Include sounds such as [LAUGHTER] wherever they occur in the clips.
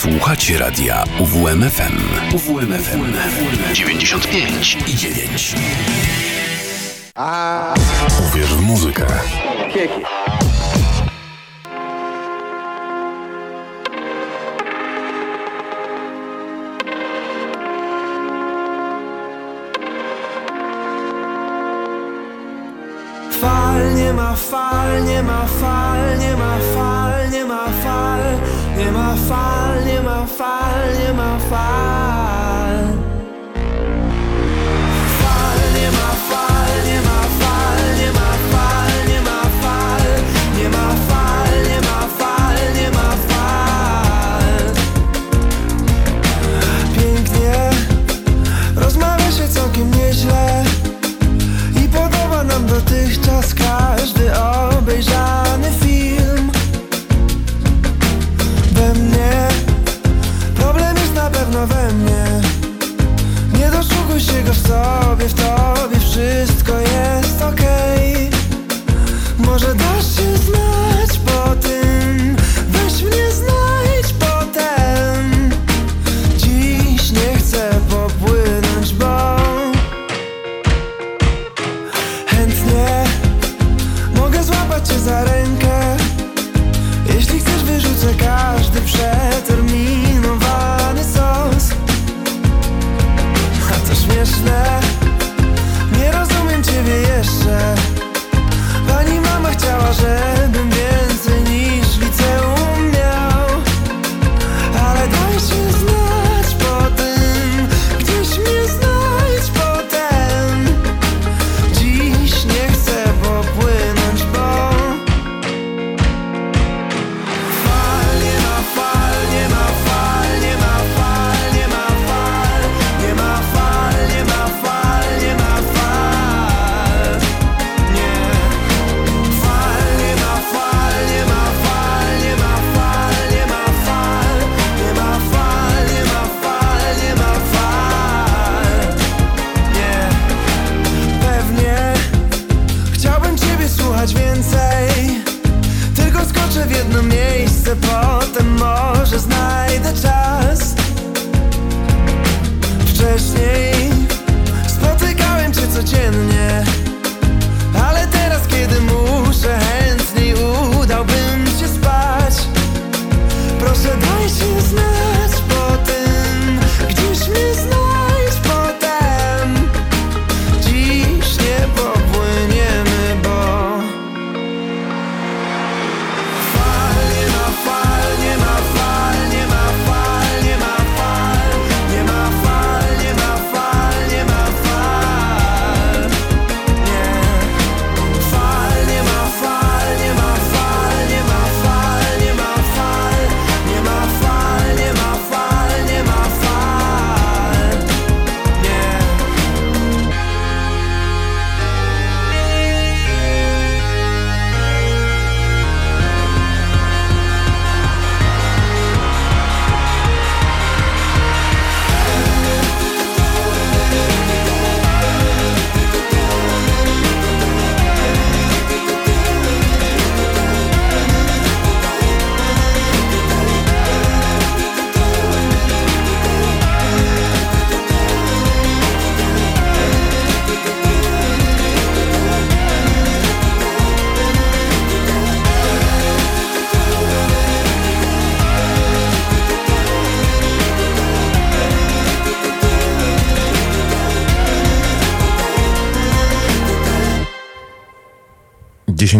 Słuchacie radia UWMFM. UWMFM 95 i 9. A... Uwierz w muzykę. Kieki. Fal nie ma, fal nie ma, fal nie ma, fal. Am I file, Am I file, Am I file.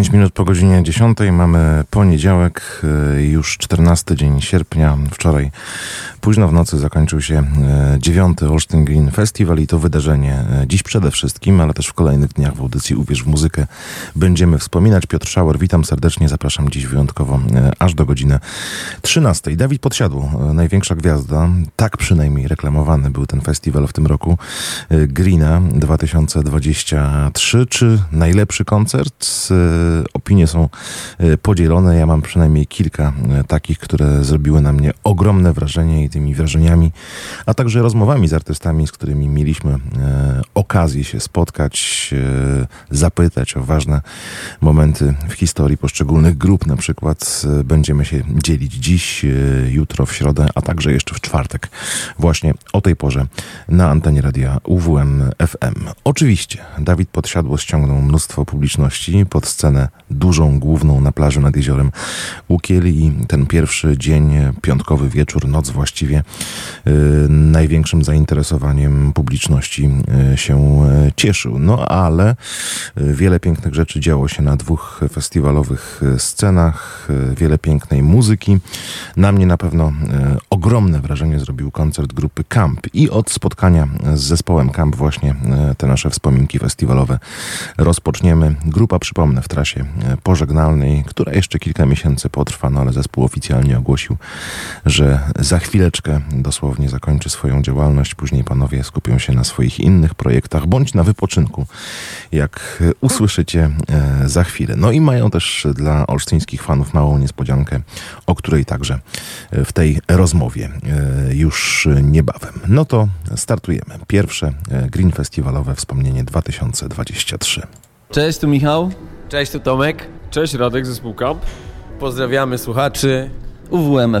10 minut po godzinie 10 mamy poniedziałek, y, już 14 dzień sierpnia. Wczoraj Późno w nocy zakończył się e, dziewiąty Olsztyn Green Festival i to wydarzenie e, dziś przede wszystkim, ale też w kolejnych dniach w audycji Uwierz w muzykę będziemy wspominać. Piotr Szauer, witam serdecznie, zapraszam dziś wyjątkowo e, aż do godziny 13. Dawid Podsiadło, największa gwiazda, tak przynajmniej reklamowany był ten festiwal w tym roku, Greena 2023, czy najlepszy koncert? Opinie są podzielone, ja mam przynajmniej kilka takich, które zrobiły na mnie ogromne wrażenie i tymi wrażeniami, a także rozmowami z artystami, z którymi mieliśmy okazję się spotkać, zapytać o ważne momenty w historii poszczególnych grup. Na przykład będziemy się dzielić dziś, jutro, w środę, a także jeszcze w czwartek, właśnie o tej porze na antenie radia UWM FM. Oczywiście Dawid Podsiadło ściągnął mnóstwo publiczności pod scenę dużą, główną na plaży nad jeziorem Łukiel i ten pierwszy dzień, piątkowy wieczór, noc właściwie, yy, największym zainteresowaniem publiczności yy, się yy, cieszył. No ale wiele pięknych rzeczy działo się na dwóch festiwalowych scenach, wiele pięknej muzyki. Na mnie na pewno ogromne wrażenie zrobił koncert grupy Camp i od spotkania z zespołem Camp właśnie te nasze wspominki festiwalowe rozpoczniemy. Grupa, przypomnę, w trasie pożegnalnej, która jeszcze kilka miesięcy potrwa, no ale zespół oficjalnie ogłosił, że za chwileczkę dosłownie zakończy swoją działalność. Później panowie skupią się na swoich innych projektach bądź na wypoczynku, jak usłyszycie e, za chwilę. No i mają też dla olsztyńskich fanów małą niespodziankę, o której także w tej rozmowie e, już niebawem. No to startujemy. Pierwsze e, Green Festiwalowe wspomnienie 2023. Cześć, tu Michał. Cześć, tu Tomek. Cześć, Radek ze Spółkamp. Pozdrawiamy słuchaczy UWM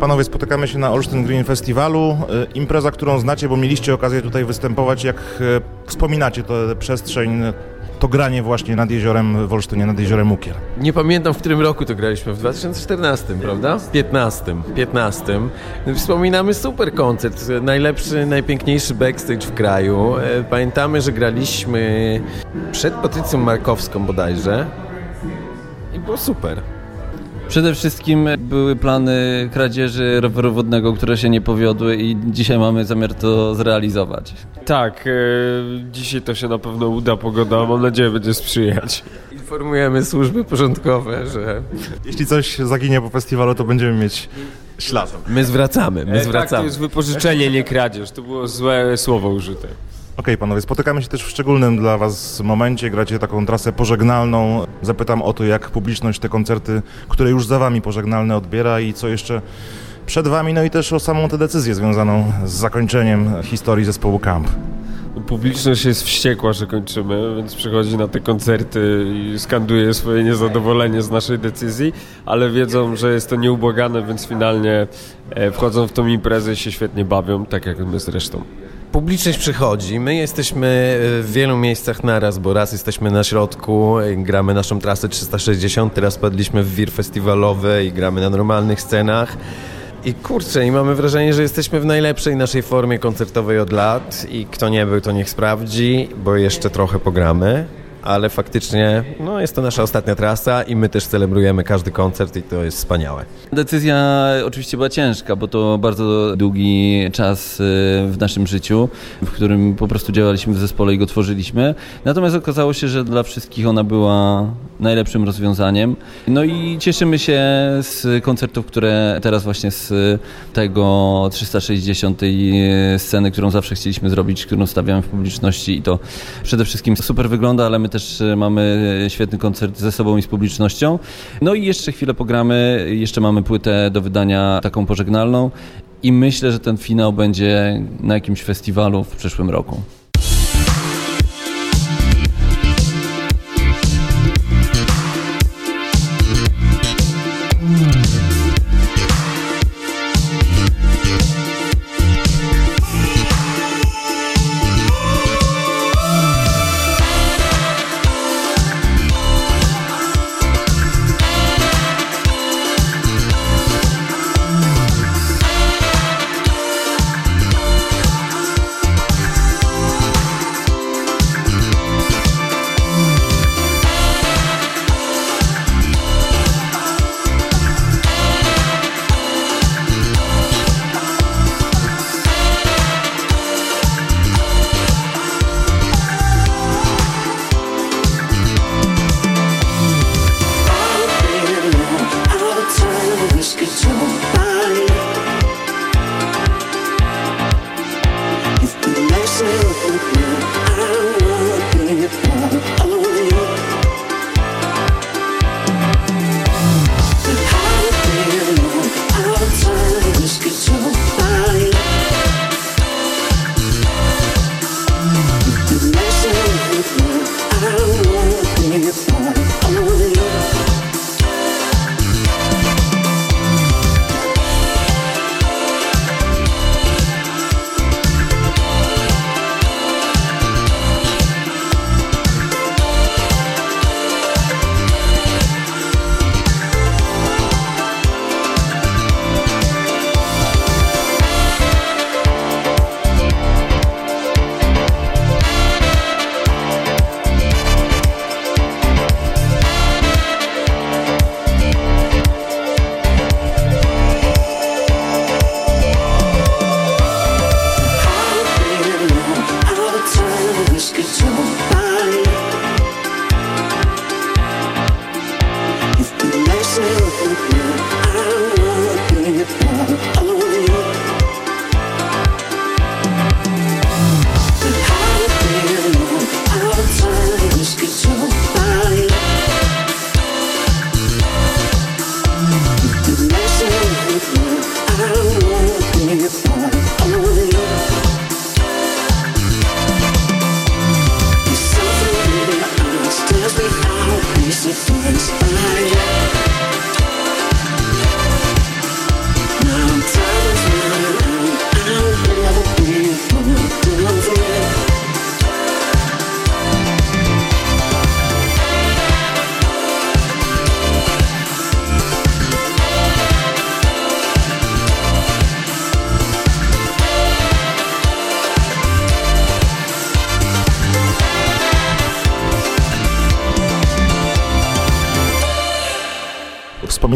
Panowie, spotykamy się na Olsztyn Green Festiwalu. E, Impreza, którą znacie, bo mieliście okazję tutaj występować. Jak e, wspominacie tę przestrzeń, to granie właśnie nad jeziorem w Olsztynie, nad jeziorem Ukier? Nie pamiętam, w którym roku to graliśmy, w 2014, prawda? 15. 15. Wspominamy super koncert, najlepszy, najpiękniejszy backstage w kraju. E, Pamiętamy, że graliśmy przed Patrycją Markowską bodajże i było super. Przede wszystkim były plany kradzieży roweru wodnego, które się nie powiodły i dzisiaj mamy zamiar to zrealizować. Tak, e, dzisiaj to się na pewno uda, pogoda mam nadzieję będzie sprzyjać. Informujemy służby porządkowe, że Jeśli coś zaginie po festiwalu, to będziemy mieć ślad. my zwracamy, my E, tak, to zwracamy. jest wypożyczenie, nie kradzież, to było złe słowo użyte. Okej, panowie, spotykamy się też w szczególnym dla was momencie. Gracie taką trasę pożegnalną. Zapytam o to, jak publiczność te koncerty, które już za wami pożegnalne odbiera i co jeszcze przed wami, no i też o samą tę decyzję związaną z zakończeniem historii zespołu Camp. Publiczność jest wściekła, że kończymy, więc przychodzi na te koncerty i skanduje swoje niezadowolenie z naszej decyzji, ale wiedzą, że jest to nieubłagane, więc finalnie e, wchodzą w tą imprezę i się świetnie bawią, tak jak my zresztą. Publiczność przychodzi, my jesteśmy w wielu miejscach naraz, bo raz jesteśmy na środku, gramy naszą trasę 360, teraz padliśmy w wir festiwalowy i gramy na normalnych scenach. I kurczę, i mamy wrażenie, że jesteśmy w najlepszej naszej formie koncertowej od lat i kto nie był, to niech sprawdzi, bo jeszcze trochę pogramy. Ale faktycznie, no jest to nasza ostatnia trasa i my też celebrujemy każdy koncert i to jest wspaniałe. Decyzja oczywiście była ciężka, bo to bardzo długi czas y, w naszym życiu, w którym po prostu działaliśmy w zespole i go tworzyliśmy. Natomiast okazało się, że dla wszystkich ona była najlepszym rozwiązaniem. No i cieszymy się z koncertów, które teraz właśnie z tego 360 sceny, którą zawsze chcieliśmy zrobić, którą stawiamy w publiczności i to przede wszystkim super wygląda, ale my też mamy świetny koncert ze sobą i z publicznością. No i jeszcze chwilę pogramy, jeszcze mamy płytę do wydania taką pożegnalną i myślę, że ten finał będzie na jakimś festiwalu w przyszłym roku.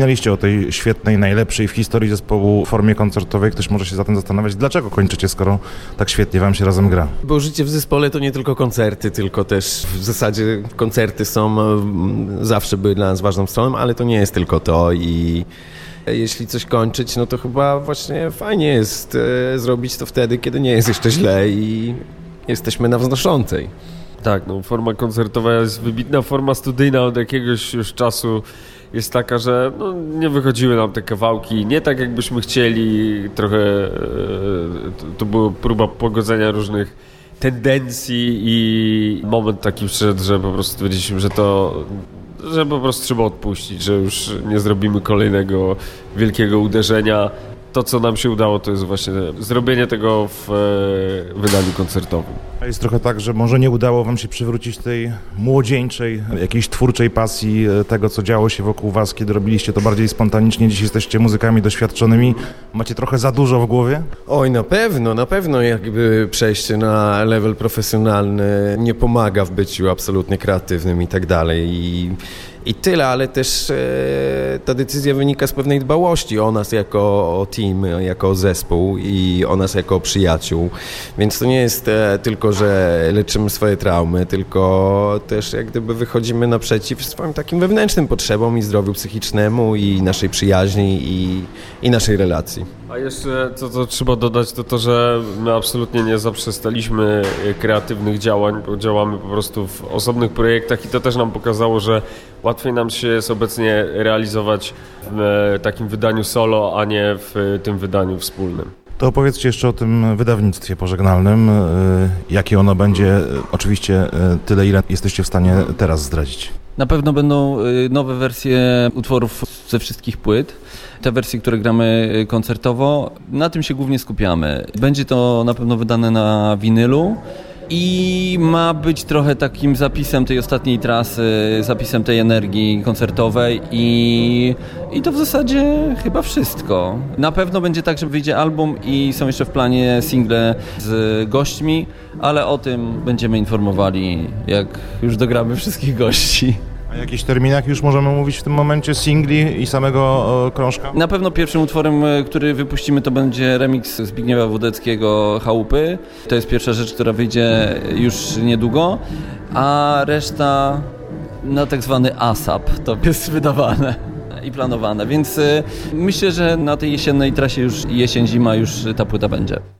Wspominaliście o tej świetnej, najlepszej w historii zespołu formie koncertowej. Ktoś może się zatem zastanawiać, dlaczego kończycie, skoro tak świetnie wam się razem gra. Bo życie w zespole to nie tylko koncerty, tylko też w zasadzie koncerty są, zawsze były dla nas ważną stroną, ale to nie jest tylko to i jeśli coś kończyć, no to chyba właśnie fajnie jest e, zrobić to wtedy, kiedy nie jest jeszcze źle i jesteśmy na wznoszącej. Tak, no forma koncertowa jest wybitna, forma studyjna od jakiegoś już czasu jest taka, że no, nie wychodziły nam te kawałki, nie tak jakbyśmy chcieli, trochę e, to, to była próba pogodzenia różnych tendencji i moment taki przyszedł, że po prostu stwierdziliśmy, że to że po prostu trzeba odpuścić, że już nie zrobimy kolejnego wielkiego uderzenia. To, co nam się udało, to jest właśnie zrobienie tego w e, wydaniu koncertowym. A jest trochę tak, że może nie udało wam się przywrócić tej młodzieńczej, jakiejś twórczej pasji e, tego, co działo się wokół was, kiedy robiliście to bardziej spontanicznie. Dziś jesteście muzykami doświadczonymi. Macie trochę za dużo w głowie? Oj, na pewno, na pewno jakby przejście na level profesjonalny nie pomaga w byciu absolutnie kreatywnym i tak dalej. I, i tyle, ale też e, ta decyzja wynika z pewnej dbałości o nas jako o team, jako zespół i o nas jako przyjaciół. Więc to nie jest e, tylko, że leczymy swoje traumy, tylko też jak gdyby wychodzimy naprzeciw swoim takim wewnętrznym potrzebom i zdrowiu psychicznemu i naszej przyjaźni i, i naszej relacji. A jeszcze co, co trzeba dodać, to to, że my absolutnie nie zaprzestaliśmy kreatywnych działań, bo działamy po prostu w osobnych projektach i to też nam pokazało, że łatwiej nam się jest obecnie realizować w e, takim wydaniu solo, a nie w tym wydaniu wspólnym. To opowiedzcie jeszcze o tym wydawnictwie pożegnalnym. e, Jakie ono będzie? E, Oczywiście e, tyle, ile jesteście w stanie teraz zdradzić. Na pewno będą nowe wersje utworów ze wszystkich płyt. Te wersje, które gramy koncertowo, na tym się głównie skupiamy. Będzie to na pewno wydane na winylu. I ma być trochę takim zapisem tej ostatniej trasy, zapisem tej energii koncertowej i, i to w zasadzie chyba wszystko. Na pewno będzie tak, że wyjdzie album i są jeszcze w planie single z gośćmi, ale o tym będziemy informowali, jak już dogramy wszystkich gości. A o jakichś terminach już możemy mówić w tym momencie singli i samego krążka? Na pewno pierwszym utworem, e, który wypuścimy, to będzie remix Zbigniewa Wodeckiego Chałupy. To jest pierwsza rzecz, która wyjdzie już niedługo, a reszta na tak zwany ASAP to jest wydawane i planowane, więc e, myślę, że na tej jesiennej trasie już jesień-zima już ta płyta będzie.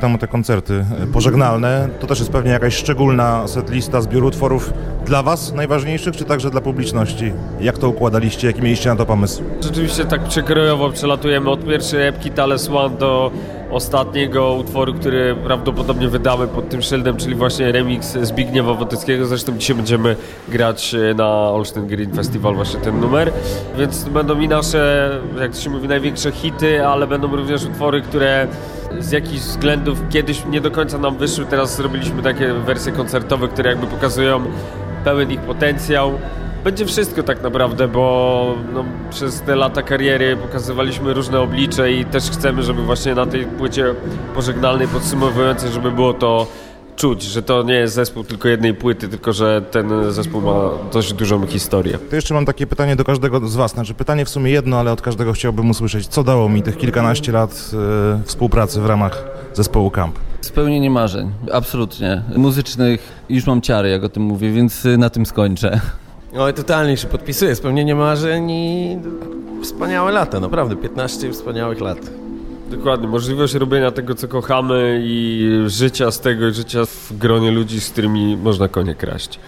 Pytam o te koncerty e, pożegnalne. To też jest pewnie jakaś szczególna setlista zbioru utworów dla Was najważniejszych, czy także dla publiczności? Jak to układaliście? Jaki mieliście na to pomysł? Rzeczywiście tak przekrojowo przelatujemy od pierwszej epki Tales One do ostatniego utworu, który prawdopodobnie wydamy pod tym szyldem, czyli właśnie remix Zbigniewa Wotyckiego. Zresztą dzisiaj będziemy grać e, na Olsztyn Green Festival właśnie ten numer. Więc będą i nasze, jak to się mówi, największe hity, ale będą również utwory, które z jakichś względów kiedyś nie do końca nam wyszły. Teraz zrobiliśmy takie wersje koncertowe, które jakby pokazują pełen ich potencjał. Będzie wszystko tak naprawdę, bo no, przez te lata kariery pokazywaliśmy różne oblicze i też chcemy, żeby właśnie na tej płycie pożegnalnej, podsumowującej, żeby było to czuć, że to nie jest zespół tylko jednej płyty, tylko że ten zespół ma dość dużą historię. To jeszcze mam takie pytanie do każdego z Was. Znaczy pytanie w sumie jedno, ale od każdego chciałbym usłyszeć, co dało mi tych kilkanaście lat e, współpracy w ramach zespołu Camp? Spełnienie marzeń, absolutnie. Muzycznych już mam ciary, jak o tym mówię, więc y, na tym skończę. Oj, totalnie się podpisuję. Spełnienie marzeń i wspaniałe lata, naprawdę. 15 wspaniałych lat. Dokładnie, możliwość robienia tego, co kochamy i życia z tego, życia w gronie ludzi, z którymi można konie kraść.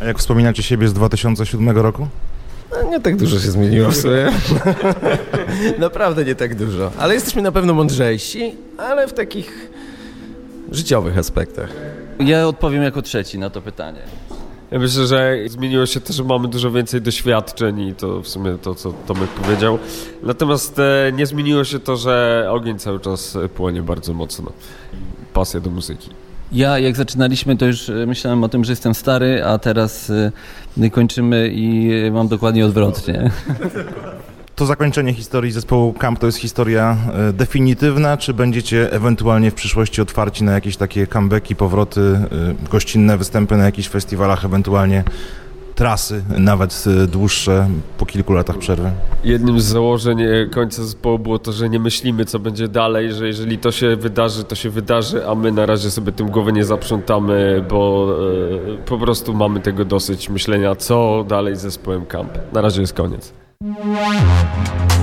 A jak wspominacie siebie z 2007 roku? No, nie tak dużo się zmieniło w sumie. [LAUGHS] Naprawdę nie tak dużo. Ale jesteśmy na pewno mądrzejsi, ale w takich życiowych aspektach. Ja odpowiem jako trzeci na to pytanie. Ja myślę, że zmieniło się to, że mamy dużo więcej doświadczeń i to w sumie to, co Tomek powiedział. Natomiast e, nie zmieniło się to, że ogień cały czas płonie bardzo mocno. Pasja do muzyki. Ja jak zaczynaliśmy, to już e, myślałem o tym, że jestem stary, a teraz e, kończymy i mam dokładnie odwrotnie. [LAUGHS] To zakończenie historii zespołu Camp to jest historia e, definitywna, czy będziecie ewentualnie w przyszłości otwarci na jakieś takie comebacki, powroty, e, gościnne występy na jakichś festiwalach, ewentualnie trasy, nawet e, dłuższe, po kilku latach przerwy? Jednym z założeń końca zespołu było to, że nie myślimy, co będzie dalej, że jeżeli to się wydarzy, to się wydarzy, a my na razie sobie tym głowę nie zaprzątamy, bo po prostu mamy tego dosyć myślenia, co dalej z zespołem Camp. Na razie jest koniec. Yeah.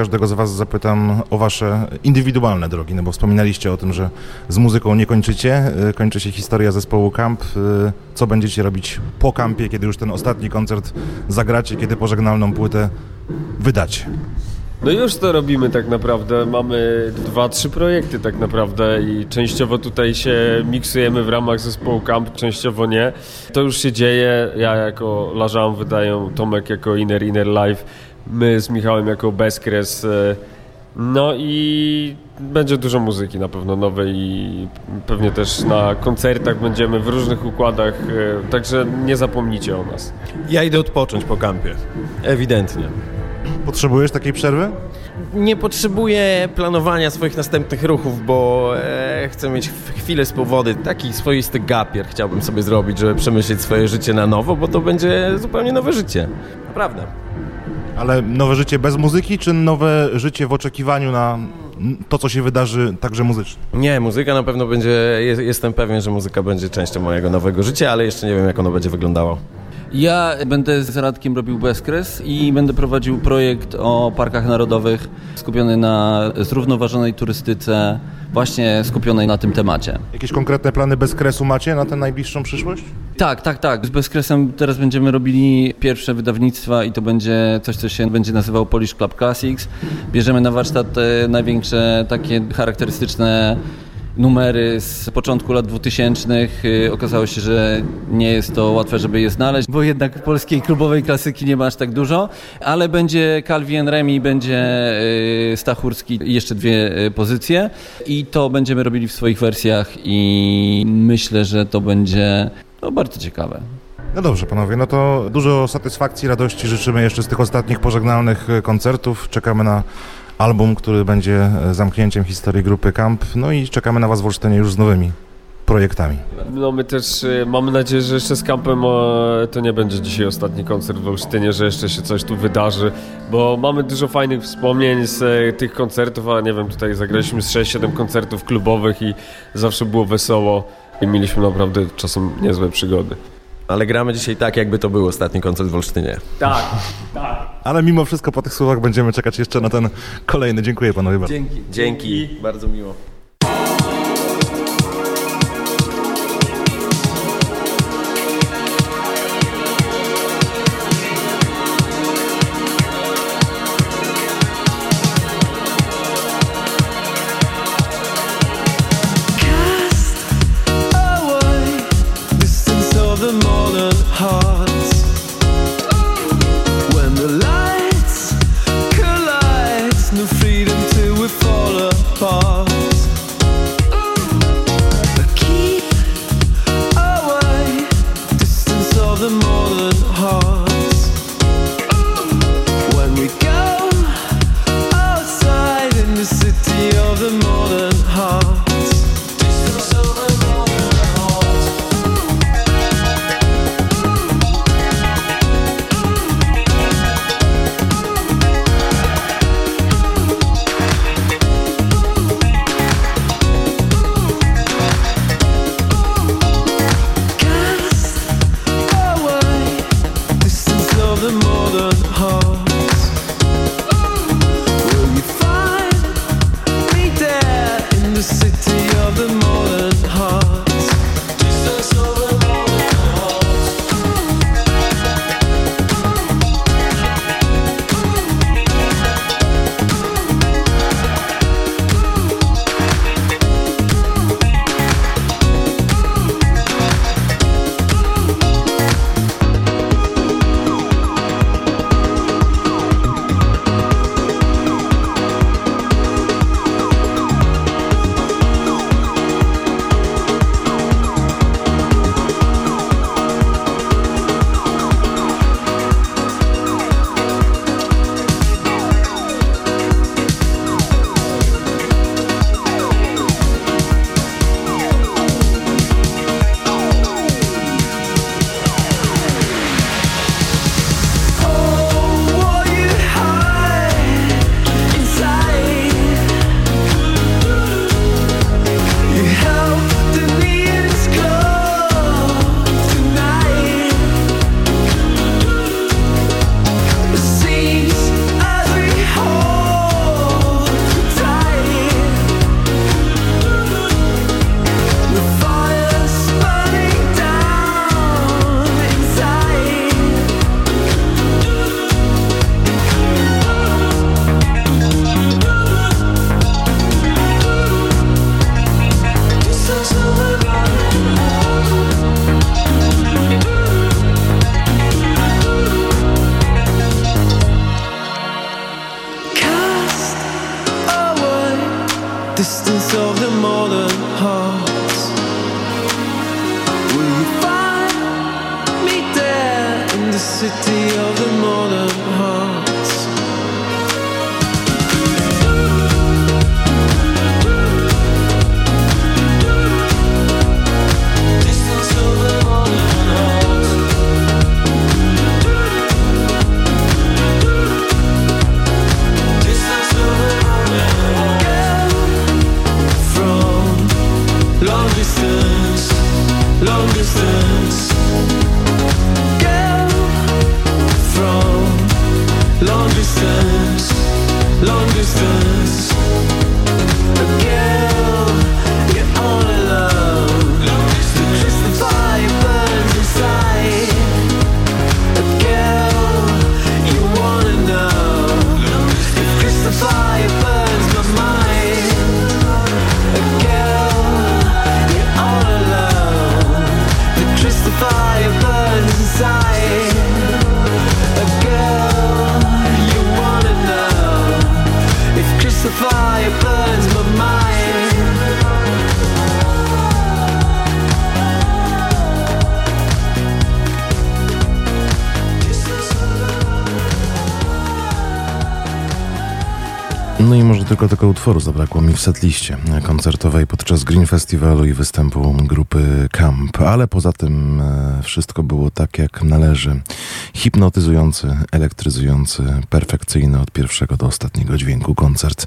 Każdego z Was zapytam o Wasze indywidualne drogi, no bo wspominaliście o tym, że z muzyką nie kończycie, y, kończy się historia zespołu Camp. Y, Co będziecie robić po kampie, kiedy już ten ostatni koncert zagracie, kiedy pożegnalną płytę wydacie? No już to robimy tak naprawdę. Mamy dwa, trzy projekty tak naprawdę i częściowo tutaj się miksujemy w ramach zespołu Camp, częściowo nie. To już się dzieje. Ja jako Lażam wydaję, Tomek jako Inner Inner Life, my z Michałem jako Bezkres. e, No i będzie dużo muzyki na pewno nowej i pewnie też na koncertach będziemy w różnych układach, e, także nie zapomnijcie o nas. Ja idę odpocząć po kampie. Ewidentnie. Potrzebujesz takiej przerwy? Nie potrzebuję planowania swoich następnych ruchów, bo e, chcę mieć chwilę swobody. Taki swoisty gapier chciałbym sobie zrobić, żeby przemyśleć swoje życie na nowo, bo to będzie zupełnie nowe życie. Naprawdę. Ale nowe życie bez muzyki, czy nowe życie w oczekiwaniu na to, co się wydarzy także muzycznie? Nie, muzyka na pewno będzie, jest, jestem pewien, że muzyka będzie częścią mojego nowego życia, ale jeszcze nie wiem, jak ono będzie wyglądało. Ja będę z Radkiem robił bezkres i będę prowadził projekt o parkach narodowych skupiony na zrównoważonej turystyce, właśnie skupionej na tym temacie. Jakieś konkretne plany bez kresu macie na tę najbliższą przyszłość? Tak, tak, tak. Z Bezkresem teraz będziemy robili pierwsze wydawnictwa i to będzie coś, co się będzie nazywało Polish Club Classics. Bierzemy na warsztat e, największe takie charakterystyczne numery z początku lat 2000. Y, Okazało się, że nie jest to łatwe, żeby je znaleźć, bo jednak polskiej klubowej klasyki nie ma aż tak dużo, ale będzie Calvin Remi, będzie y, Stachurski i jeszcze dwie y, pozycje i to będziemy robili w swoich wersjach i myślę, że to będzie no, bardzo ciekawe. No dobrze, panowie, no to dużo satysfakcji, radości życzymy jeszcze z tych ostatnich pożegnalnych e, koncertów. Czekamy na album, który będzie e, zamknięciem historii grupy Camp. No i czekamy na was w Olsztynie już z nowymi projektami. No my też e, mamy nadzieję, że jeszcze z Campem to nie będzie dzisiaj ostatni koncert w Olsztynie, że jeszcze się coś tu wydarzy, bo mamy dużo fajnych wspomnień z tych koncertów, a nie wiem, tutaj zagraliśmy z 6-7 koncertów klubowych i zawsze było wesoło i mieliśmy naprawdę czasem niezłe przygody. Ale gramy dzisiaj tak, jakby to był ostatni koncert w Olsztynie. Tak, tak. Ale mimo wszystko po tych słowach będziemy czekać jeszcze na ten kolejny. Dziękuję panowie bardzo. Dzięki. Dzięki, bardzo miło. Utworu zabrakło mi w setliście koncertowej podczas Green Festiwalu i występu grupy Camp, ale poza tym e, wszystko było tak jak należy. Hipnotyzujący, elektryzujący, perfekcyjny od pierwszego do ostatniego dźwięku koncert.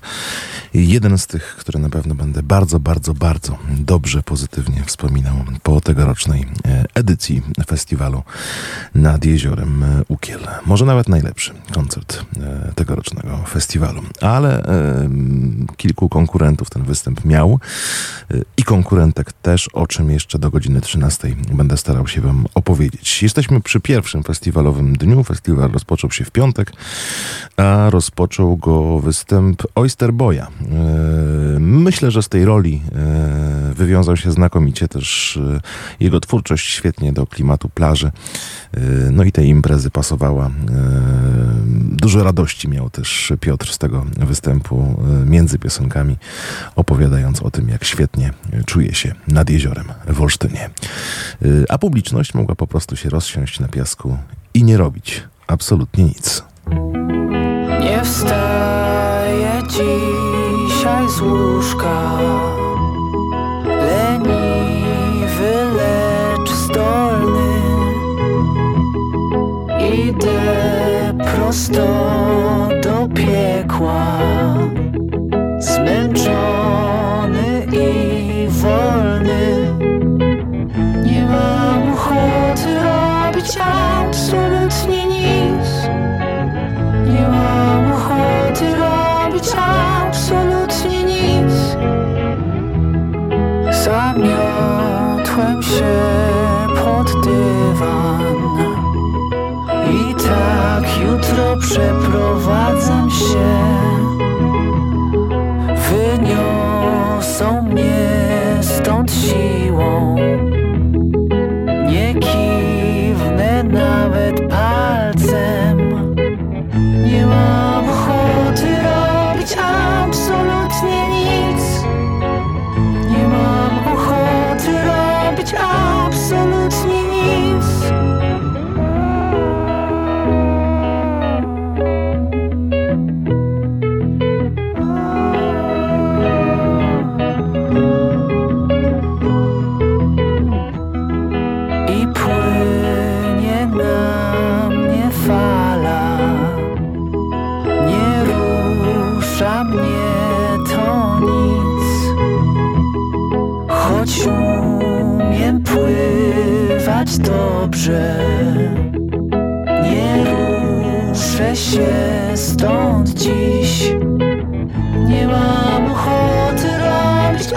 Jeden z tych, które na pewno będę bardzo, bardzo, bardzo dobrze, pozytywnie wspominał po tegorocznej e, edycji festiwalu nad jeziorem Ukiel. Może nawet najlepszy koncert e, tegorocznego festiwalu, ale kilku konkurentów ten występ miał e, i konkurentek też, o czym jeszcze do godziny 13 będę starał się Wam opowiedzieć. Jesteśmy przy pierwszym festiwalowym dniu. Festiwal rozpoczął się w piątek, a rozpoczął go występ Oyster Boya. E, Myślę, że z tej roli e, wywiązał się znakomicie też jego twórczość świetnie do klimatu plaży. No i tej imprezy pasowała. Dużo radości miał też Piotr z tego występu e, między piosenkami, opowiadając o tym, jak świetnie czuje się nad jeziorem w Olsztynie. E, A publiczność mogła po prostu się rozsiąść na piasku i nie robić absolutnie nic. Nie wstaję dzisiaj z łóżka Zmęczony i wolny Nie mam ochoty robić absolutnie nic nie mam ochoty robić absolutnie nic. Zamiotłem się pod dywan i tak jutro przeprowadzam się. Wyniosą mnie stąd siłą. Dobrze. Nie ruszę się stąd dziś. Nie mam ochoty robić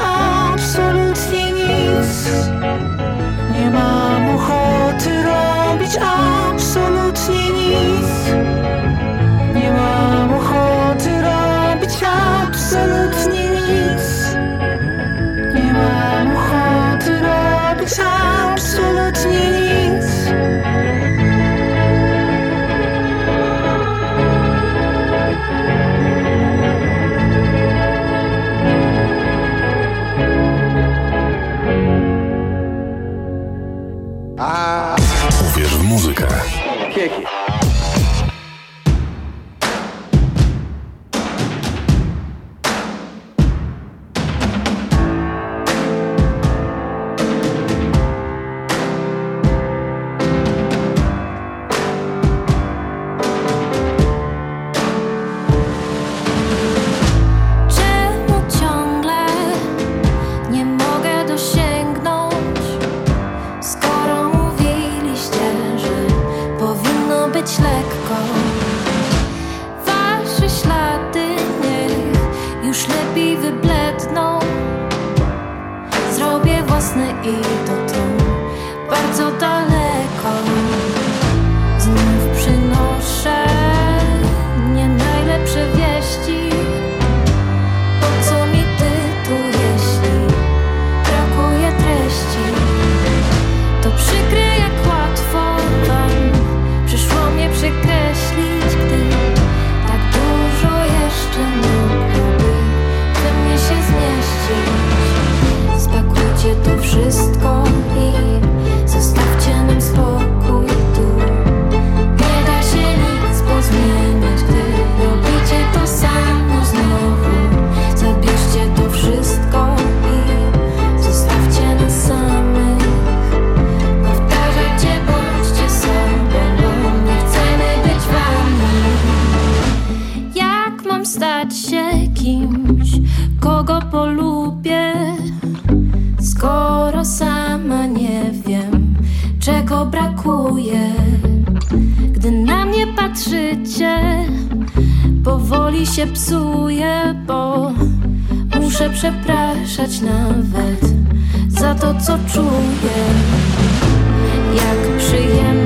patrzycie, powoli się psuję Bo muszę przepraszać nawet za to, co czuję. Jak przyjemnie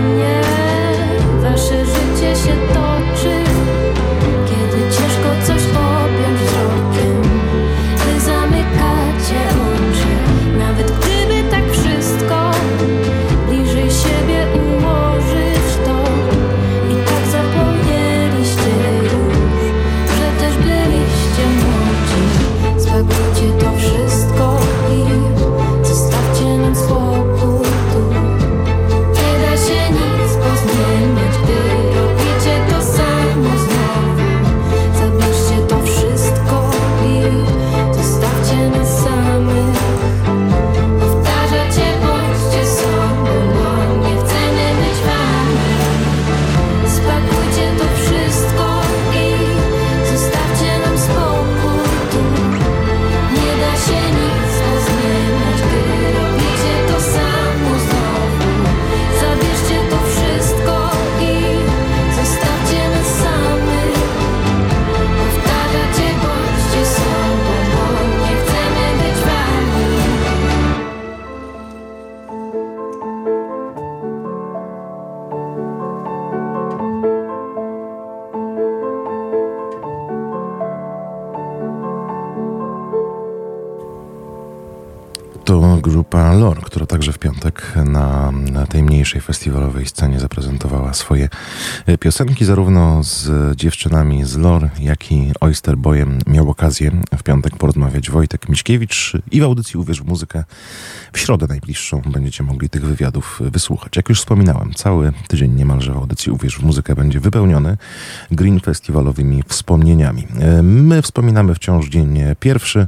piosenki. Zarówno z dziewczynami z Lor, jak i Oyster Boyem miał okazję w piątek porozmawiać Wojtek Miśkiewicz i w audycji Uwierz w muzykę w środę najbliższą będziecie mogli tych wywiadów wysłuchać. Jak już wspominałem, cały tydzień niemalże w audycji Uwierz w muzykę będzie wypełniony Green Festiwalowymi wspomnieniami. My wspominamy wciąż dzień pierwszy.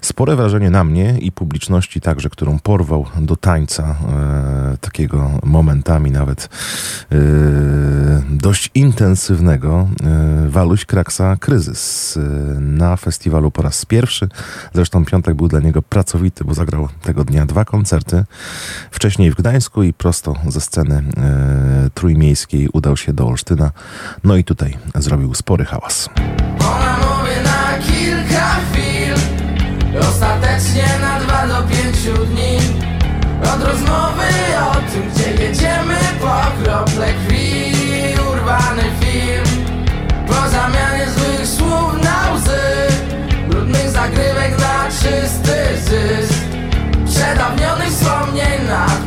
Spore wrażenie na mnie i publiczności także, którą porwał do tańca e, takiego momentami nawet e, dość intensywnego e, Waluś Kraksa Kryzys e, na festiwalu po raz pierwszy. Zresztą piątek był dla niego pracowity, bo zagrał tego dnia dwa koncerty. Wcześniej w Gdańsku i prosto ze sceny e, trójmiejskiej udał się do Olsztyna. No i tutaj zrobił spory hałas. Ona mówi na kilka chwil Ostatecznie na dwa do pięciu dni Od rozmowy o tym, gdzie jedziemy Po krople krwi wspomnień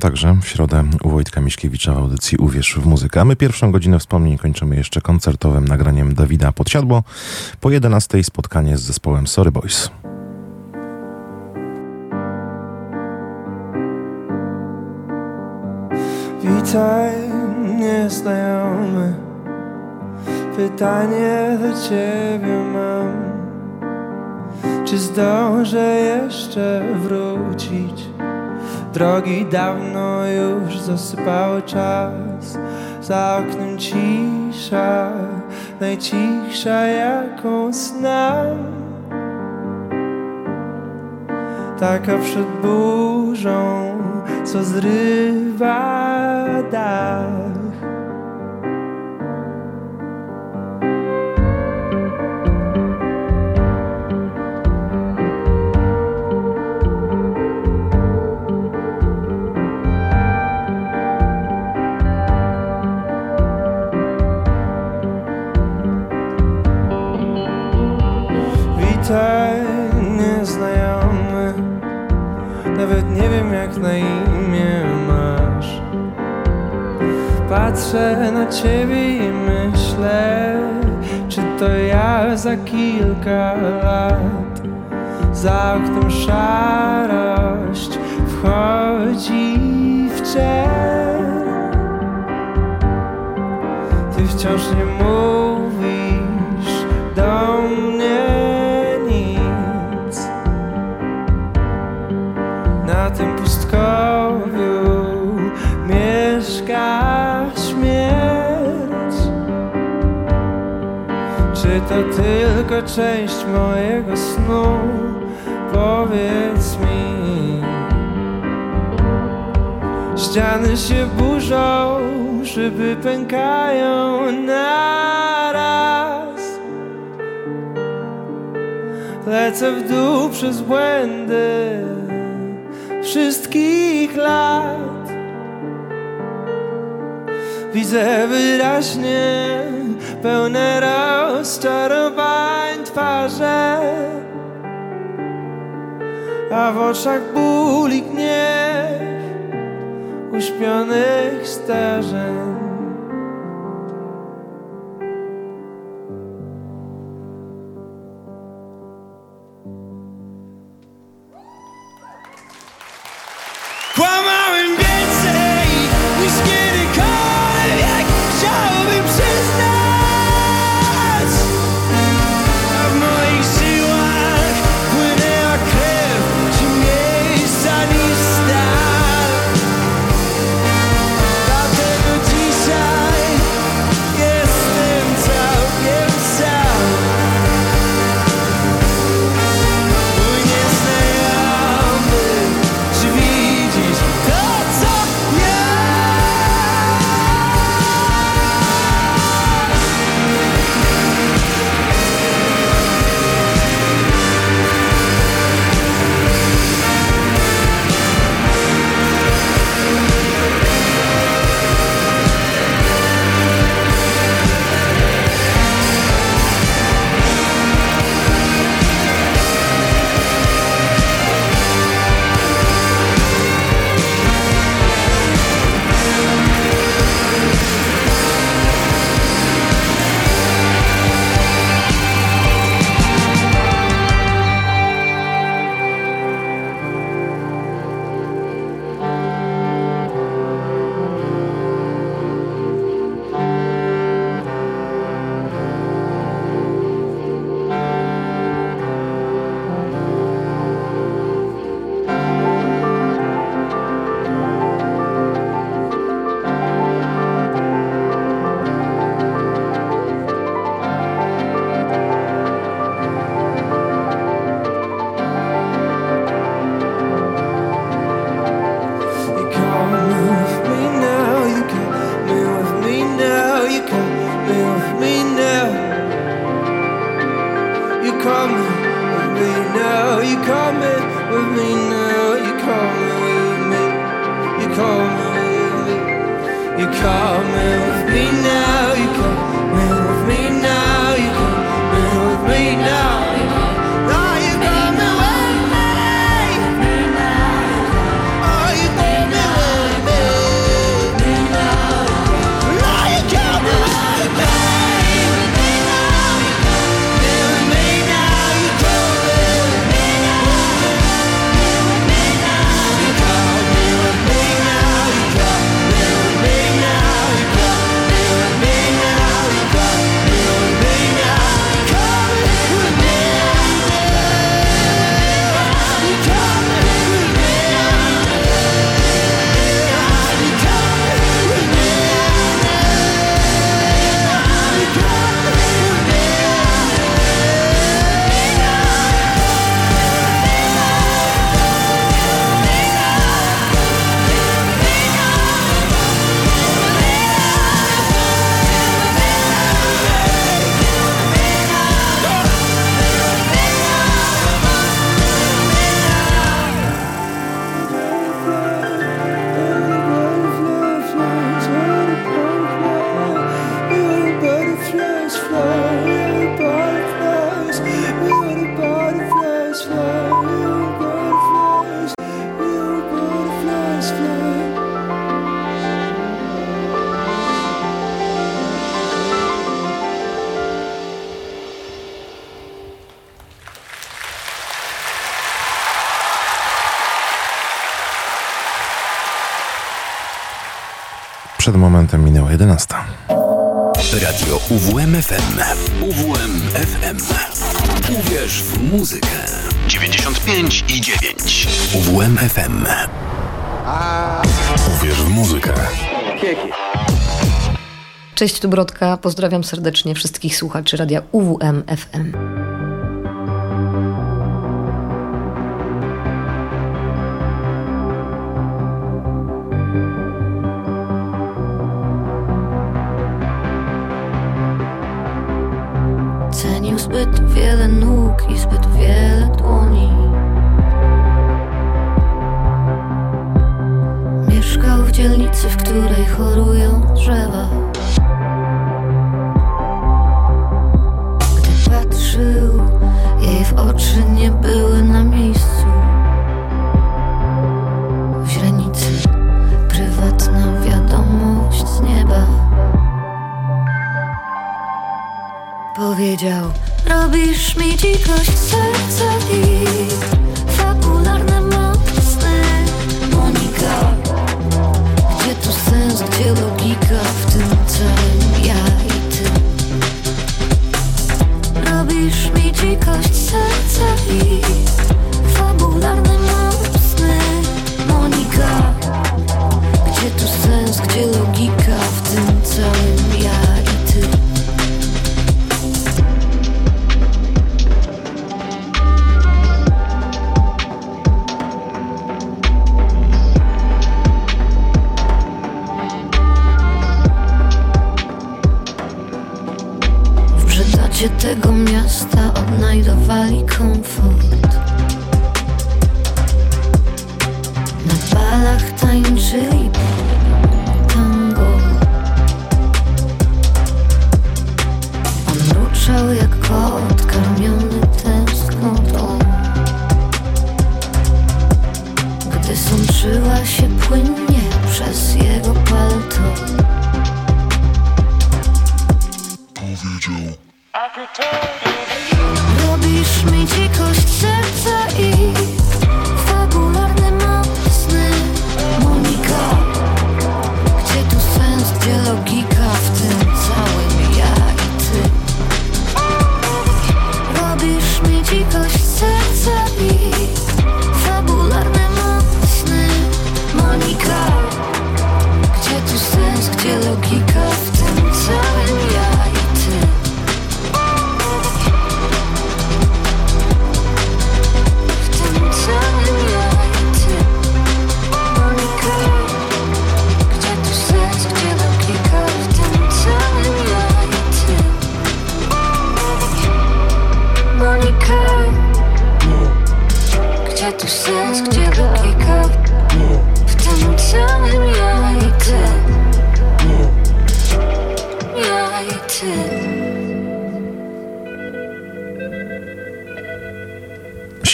Także w środę u Wojtka Miśkiewicza w audycji Uwierz w muzykę. A my pierwszą godzinę wspomnień kończymy jeszcze koncertowym nagraniem Dawida Podsiadło. Po 11 spotkanie z zespołem Sorry Boys. Witaj, nieznajomy. Pytanie do ciebie mam. Czy zdążę jeszcze wrócić? Drogi dawno już zasypały czas. Za oknem cisza, najcichsza jaką znam. Taka przed burzą, co zrywa dach. Na imię masz. Patrzę na ciebie i myślę Czy to ja za kilka lat. Za oknem szarość wchodzi w czerń Ty wciąż nie mówisz to tylko część mojego snu? Powiedz mi. Ściany się burzą, szyby pękają naraz. Lecę w dół przez błędy wszystkich lat. Widzę wyraźnie pełne rozczarowań twarze, a w oczach ból i gniew uśpionych starzeń. FM. Uwierz w muzykę. Cześć, tu Brodka. Pozdrawiam serdecznie wszystkich słuchaczy radia UWM FM.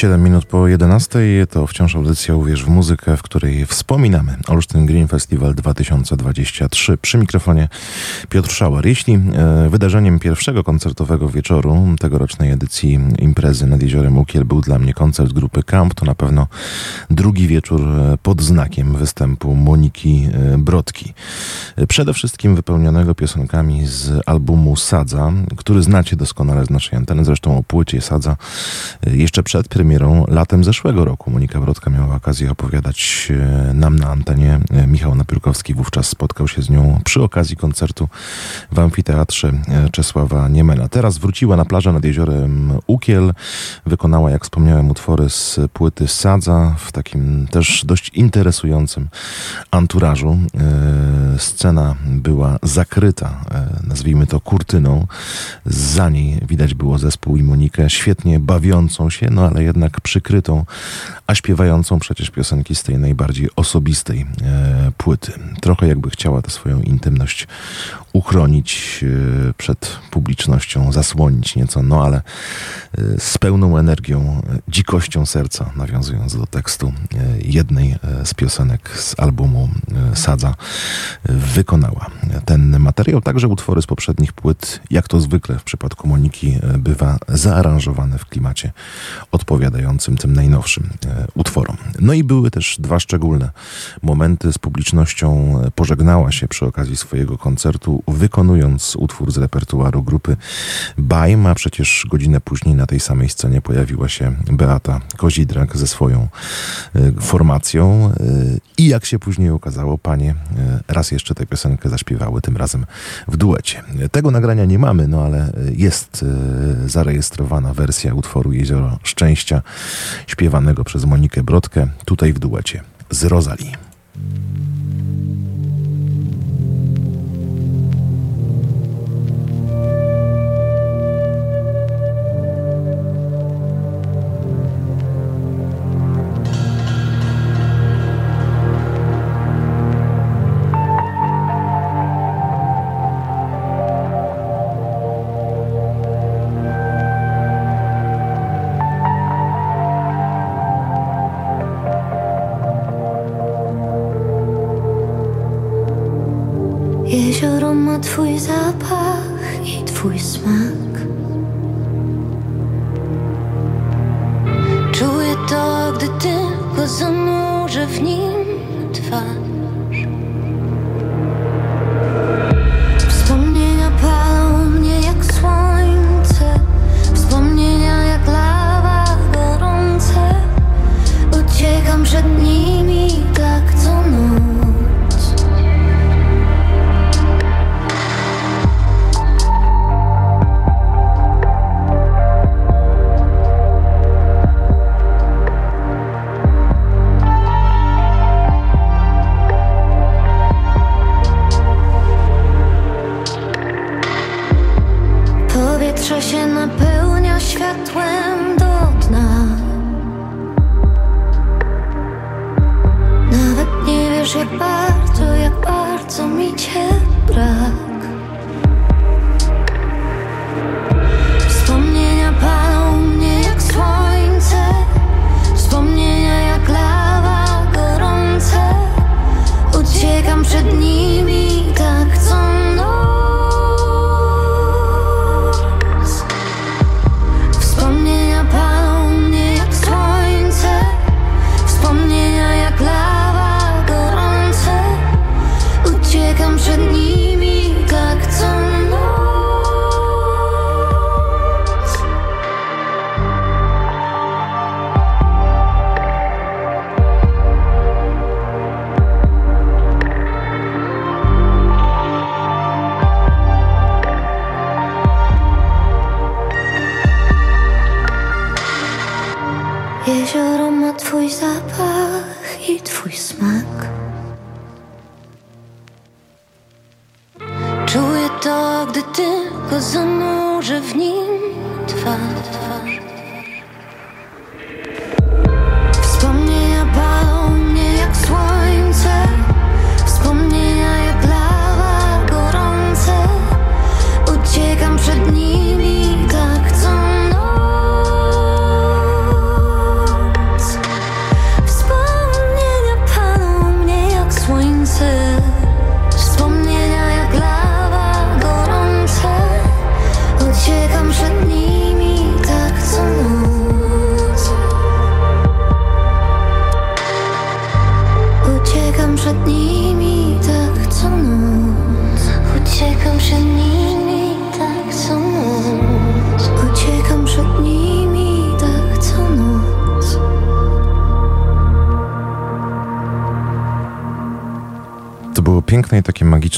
7 minut po 11 to wciąż audycja Uwierz w muzykę, w której wspominamy Olsztyn Green Festival 2023. Przy mikrofonie Piotr Szałar. Jeśli e, wydarzeniem pierwszego koncertowego wieczoru tegorocznej edycji imprezy nad Jeziorem Ukiel był dla mnie koncert grupy Camp, to na pewno drugi wieczór e, pod znakiem występu Moniki e, Brodki. Przede wszystkim wypełnionego piosenkami z albumu Sadza, który znacie doskonale z naszej anteny, zresztą o płycie Sadza jeszcze przed premierą latem zeszłego roku Monika Brodka miała okazję opowiadać e, nam na antenie. E, Michał Napiórkowski wówczas spotkał się z nią przy okazji koncertu w amfiteatrze e, Czesława Niemena. Teraz wróciła na plażę nad jeziorem Ukiel. Wykonała, jak wspomniałem, utwory z płyty Sadza w takim też dość interesującym anturażu. Scena była zakryta, nazwijmy to kurtyną. Za niej widać było zespół i Monikę świetnie bawiącą się, no ale jednak przykrytą, a śpiewającą przecież piosenki z tej najbardziej osobistej e, płyty. Trochę jakby chciała tę swoją intymność uchronić e, przed publicznością, zasłonić nieco, no ale e, z pełną energią, e, dzikością serca, nawiązując do tekstu e, jednej e, z piosenek z albumu Sadza, wykonała ten materiał. Także utwory z poprzednich płyt, jak to zwykle w przypadku Moniki, bywa zaaranżowane w klimacie odpowiadającym tym najnowszym e, utworom. No i były też dwa szczególne momenty z publicznością. e, Pożegnała się przy okazji swojego koncertu, wykonując utwór z repertuaru grupy Bajm, a przecież godzinę później na tej samej scenie pojawiła się Beata Kozidrak ze swoją e, formacją i jak się później okazało, panie raz jeszcze tę piosenkę zaśpiewały, tym razem w duecie. Tego nagrania nie mamy, no ale jest zarejestrowana wersja utworu Jezioro Szczęścia, śpiewanego przez Monikę Brodkę, tutaj w duecie z Rosalie.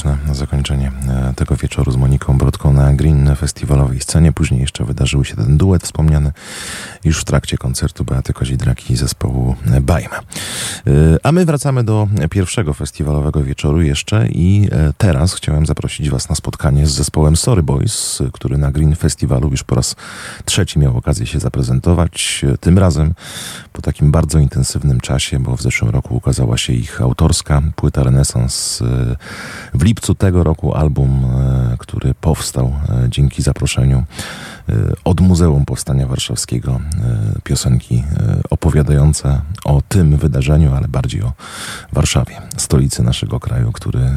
Takie magiczne zakończenie e, tego wieczoru z Moniką Brodką na Green Festiwalowej scenie. Później jeszcze wydarzył się ten duet wspomniany już w trakcie koncertu Beaty Kozidraki i zespołu Bajma. E, A my wracamy do pierwszego festiwalowego wieczoru jeszcze i e, teraz chciałem zaprosić Was na spotkanie z zespołem Sorry Boys, który na Green Festiwalu już po raz trzeci miał okazję się zaprezentować. E, Tym razem po takim bardzo intensywnym czasie, bo w zeszłym roku ukazała się ich autorska płyta Renesans. E, W lipcu tego roku album, który powstał dzięki zaproszeniu od Muzeum Powstania Warszawskiego. e, Piosenki e, opowiadające o tym wydarzeniu, ale bardziej o Warszawie, stolicy naszego kraju, który e,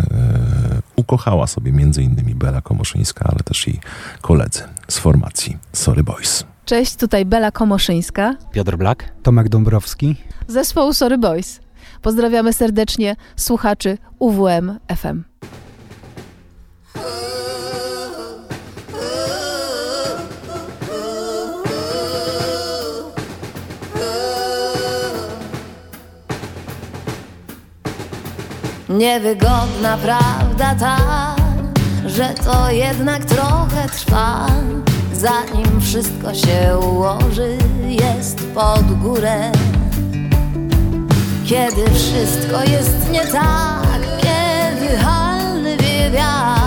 ukochała sobie między innymi Bela Komoszyńska, ale też i koledzy z formacji Sorry Boys. Cześć, tutaj Bela Komoszyńska, Piotr Blak. Tomek Dąbrowski. zespołu Sorry Boys. Pozdrawiamy serdecznie słuchaczy UWM FM. Niewygodna prawda ta, że to jednak trochę trwa. Zanim wszystko się ułoży, jest pod górę. Kiedy wszystko jest nie tak, kiedy halny wiatr.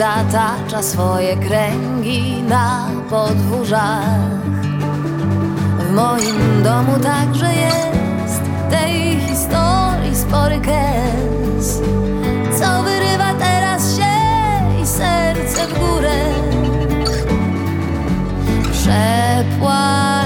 Zatacza swoje kręgi na podwórzach. W moim domu także jest tej historii spory kęs, co wyrywa teraz się i serce w górę. Przepłakane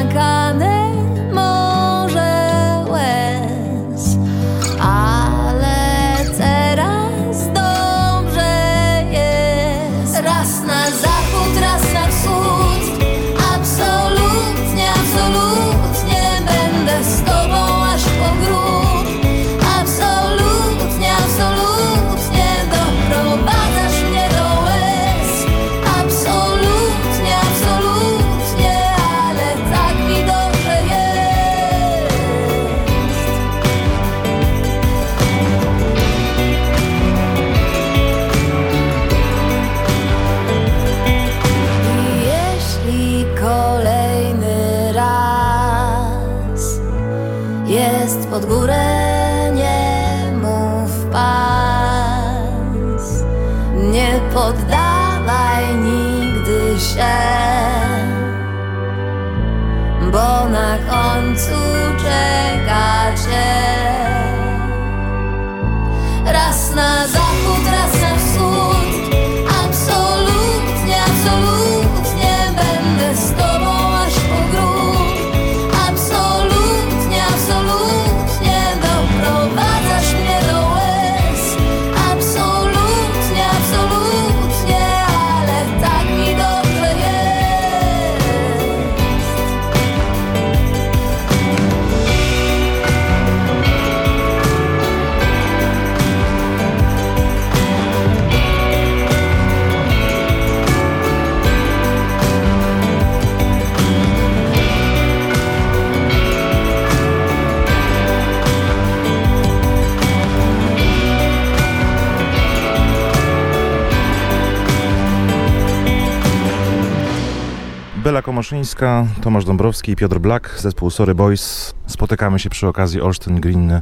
Bela Komoszyńska, Tomasz Dąbrowski i Piotr Black, zespół Sorry Boys. Spotykamy się przy okazji Olsztyn Green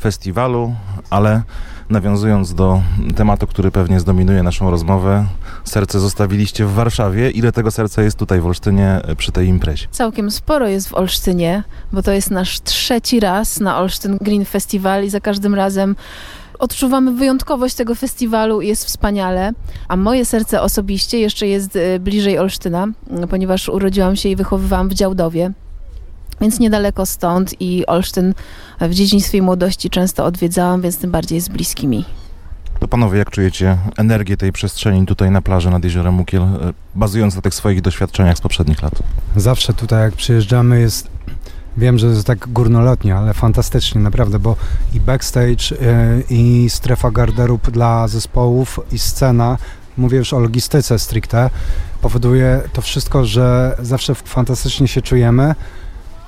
Festiwalu, ale nawiązując do tematu, który pewnie zdominuje naszą rozmowę, serce zostawiliście w Warszawie. Ile tego serca jest tutaj w Olsztynie przy tej imprezie? Całkiem sporo jest w Olsztynie, bo to jest nasz trzeci raz na Olsztyn Green Festival i za każdym razem odczuwamy wyjątkowość tego festiwalu i jest wspaniale. A moje serce osobiście jeszcze jest e, bliżej Olsztyna, m, ponieważ urodziłam się i wychowywałam w Działdowie. Więc niedaleko stąd i Olsztyn w dzieciństwie i młodości często odwiedzałam, więc tym bardziej jest bliski mi. To panowie, jak czujecie energię tej przestrzeni tutaj na plaży nad jeziorem Mukiel, e, bazując na tych swoich doświadczeniach z poprzednich lat? Zawsze tutaj jak przyjeżdżamy jest, wiem, że jest tak górnolotnie, ale fantastycznie naprawdę, bo i backstage, y, i strefa garderób dla zespołów, i scena, mówię już o logistyce stricte, powoduje to wszystko, że zawsze fantastycznie się czujemy.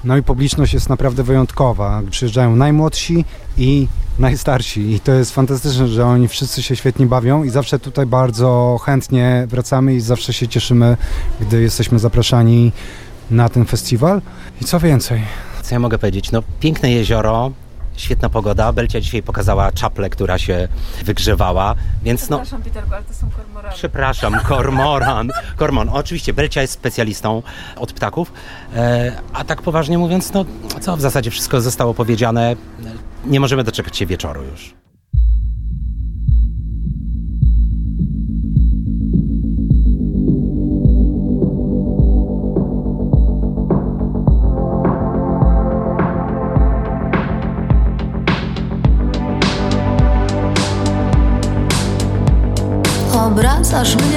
No i publiczność jest naprawdę wyjątkowa. Przyjeżdżają najmłodsi i najstarsi i to jest fantastyczne, że oni wszyscy się świetnie bawią i zawsze tutaj bardzo chętnie wracamy i zawsze się cieszymy, gdy jesteśmy zapraszani na ten festiwal. I co więcej? Co ja mogę powiedzieć? No, piękne jezioro, świetna pogoda. Belcia dzisiaj pokazała czaplę, która się wygrzewała, więc no... Peterku, ale to są kormorany. Przepraszam, [LAUGHS] kormoran. Kormon. Oczywiście, Belcia jest specjalistą od ptaków, e, a tak poważnie mówiąc, no co, w zasadzie wszystko zostało powiedziane. Nie możemy doczekać się wieczoru już. сожгли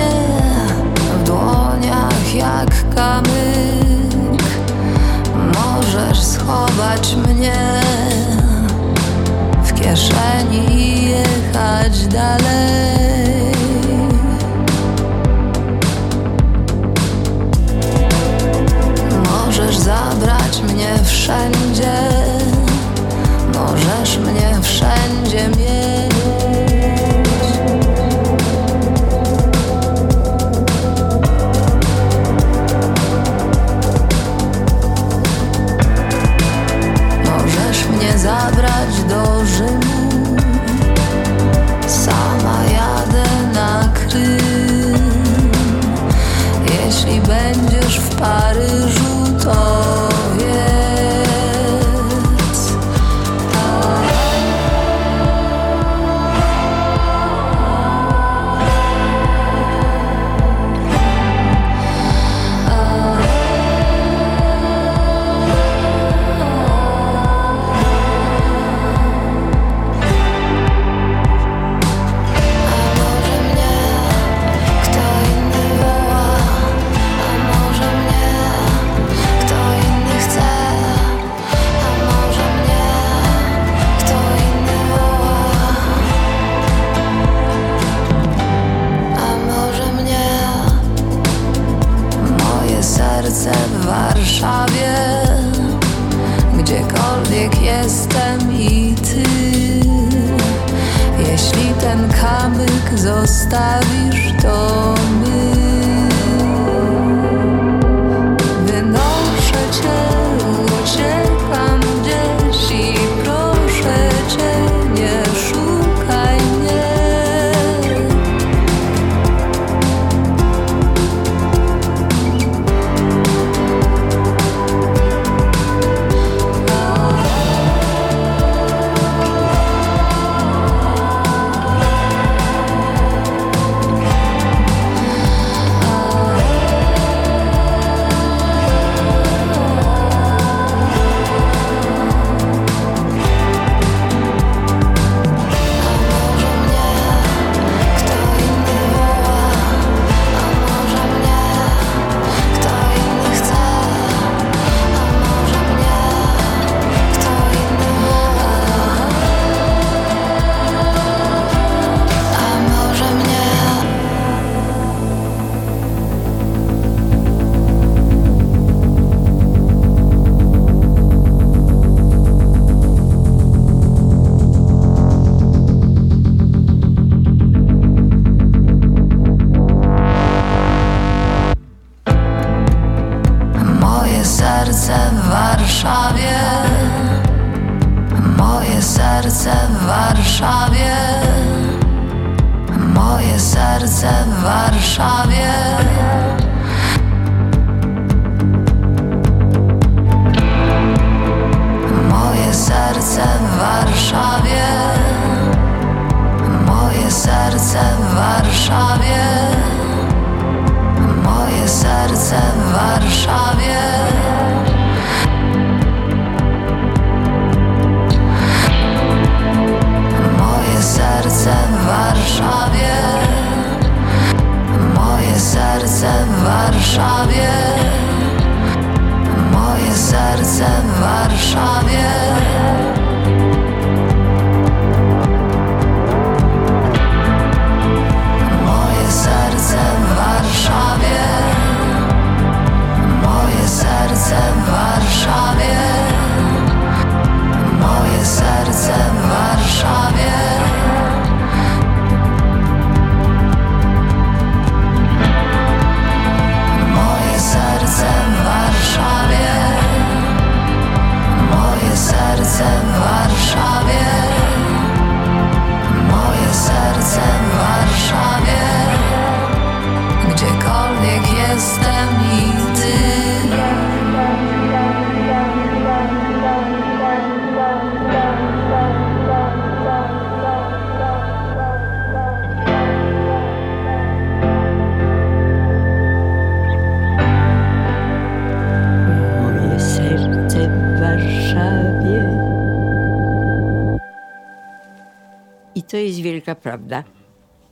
prawda.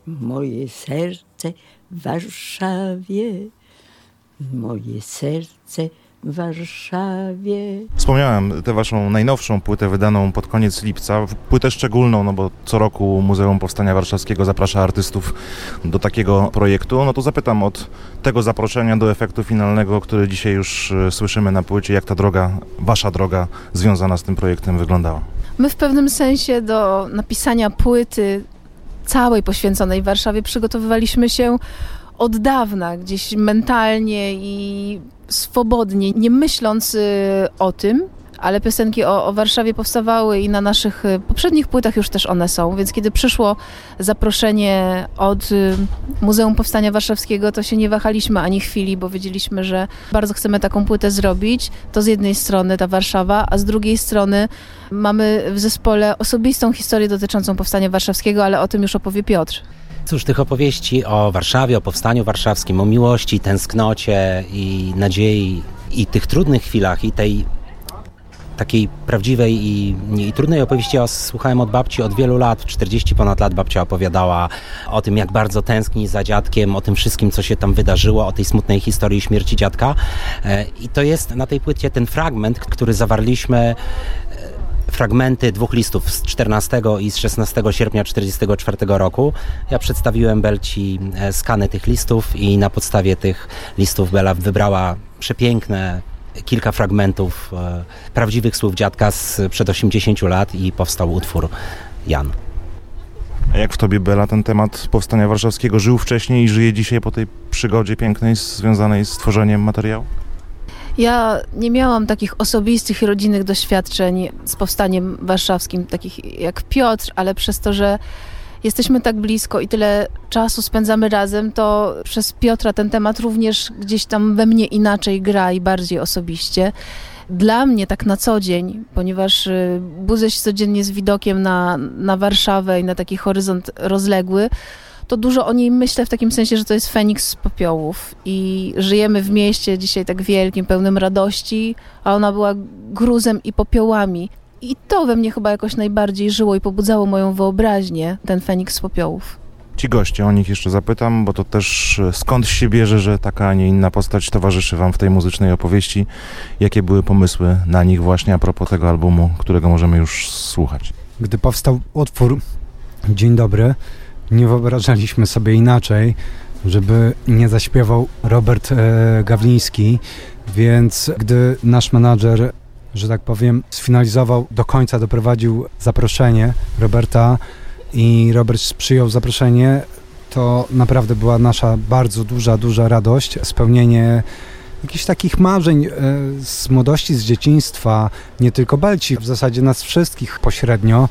Moje serce w Warszawie. Moje serce w Warszawie. Wspomniałem tę waszą najnowszą płytę wydaną pod koniec lipca, płytę szczególną, no bo co roku Muzeum Powstania Warszawskiego zaprasza artystów do takiego projektu. No to zapytam od tego zaproszenia do efektu finalnego, który dzisiaj już e, słyszymy na płycie, jak ta droga, wasza droga związana z tym projektem wyglądała. My w pewnym sensie do napisania płyty całej poświęconej Warszawie przygotowywaliśmy się od dawna, gdzieś mentalnie i swobodnie, nie myśląc y, o tym, ale piosenki o, o Warszawie powstawały i na naszych y, poprzednich płytach już też one są, więc kiedy przyszło zaproszenie od y, Muzeum Powstania Warszawskiego, to się nie wahaliśmy ani chwili, bo wiedzieliśmy, że bardzo chcemy taką płytę zrobić. To z jednej strony ta Warszawa, a z drugiej strony mamy w zespole osobistą historię dotyczącą Powstania Warszawskiego, ale o tym już opowie Piotr. Cóż, tych opowieści o Warszawie, o powstaniu warszawskim, o miłości, tęsknocie i nadziei i tych trudnych chwilach i tej takiej prawdziwej i, i trudnej opowieści ja słuchałem od babci od wielu lat, 40 ponad lat babcia opowiadała o tym, jak bardzo tęskni za dziadkiem, o tym wszystkim, co się tam wydarzyło, o tej smutnej historii śmierci dziadka. E, I to jest na tej płycie ten fragment, który zawarliśmy e, fragmenty dwóch listów z 14 i z 16 sierpnia 1944 roku. Ja przedstawiłem Belci e, skany tych listów i na podstawie tych listów Bela wybrała przepiękne kilka fragmentów e, prawdziwych słów dziadka sprzed 80 lat i powstał utwór Jan. A jak w tobie, Bela, ten temat Powstania Warszawskiego żył wcześniej i żyje dzisiaj po tej przygodzie pięknej związanej z tworzeniem materiału? Ja nie miałam takich osobistych i rodzinnych doświadczeń z powstaniem warszawskim, takich jak Piotr, ale przez to, że jesteśmy tak blisko i tyle czasu spędzamy razem, to przez Piotra ten temat również gdzieś tam we mnie inaczej gra i bardziej osobiście. Dla mnie tak na co dzień, ponieważ y, budzę się codziennie z widokiem na, na Warszawę i na taki horyzont rozległy, to dużo o niej myślę w takim sensie, że to jest Feniks z popiołów i żyjemy w mieście dzisiaj tak wielkim, pełnym radości, a ona była gruzem i popiołami. I to we mnie chyba jakoś najbardziej żyło i pobudzało moją wyobraźnię, ten Feniks z popiołów. Ci goście, o nich jeszcze zapytam, bo to też e, skąd się bierze, że taka, a nie inna postać towarzyszy wam w tej muzycznej opowieści? Jakie były pomysły na nich właśnie a propos tego albumu, którego możemy już słuchać? Gdy powstał utwór Dzień dobry, nie wyobrażaliśmy sobie inaczej, żeby nie zaśpiewał Robert e, Gawliński, więc gdy nasz menadżer, że tak powiem, sfinalizował, do końca doprowadził zaproszenie Roberta i Robert przyjął zaproszenie, to naprawdę była nasza bardzo duża, duża radość, spełnienie jakichś takich marzeń e, z młodości, z dzieciństwa, nie tylko Belci, w zasadzie nas wszystkich pośrednio.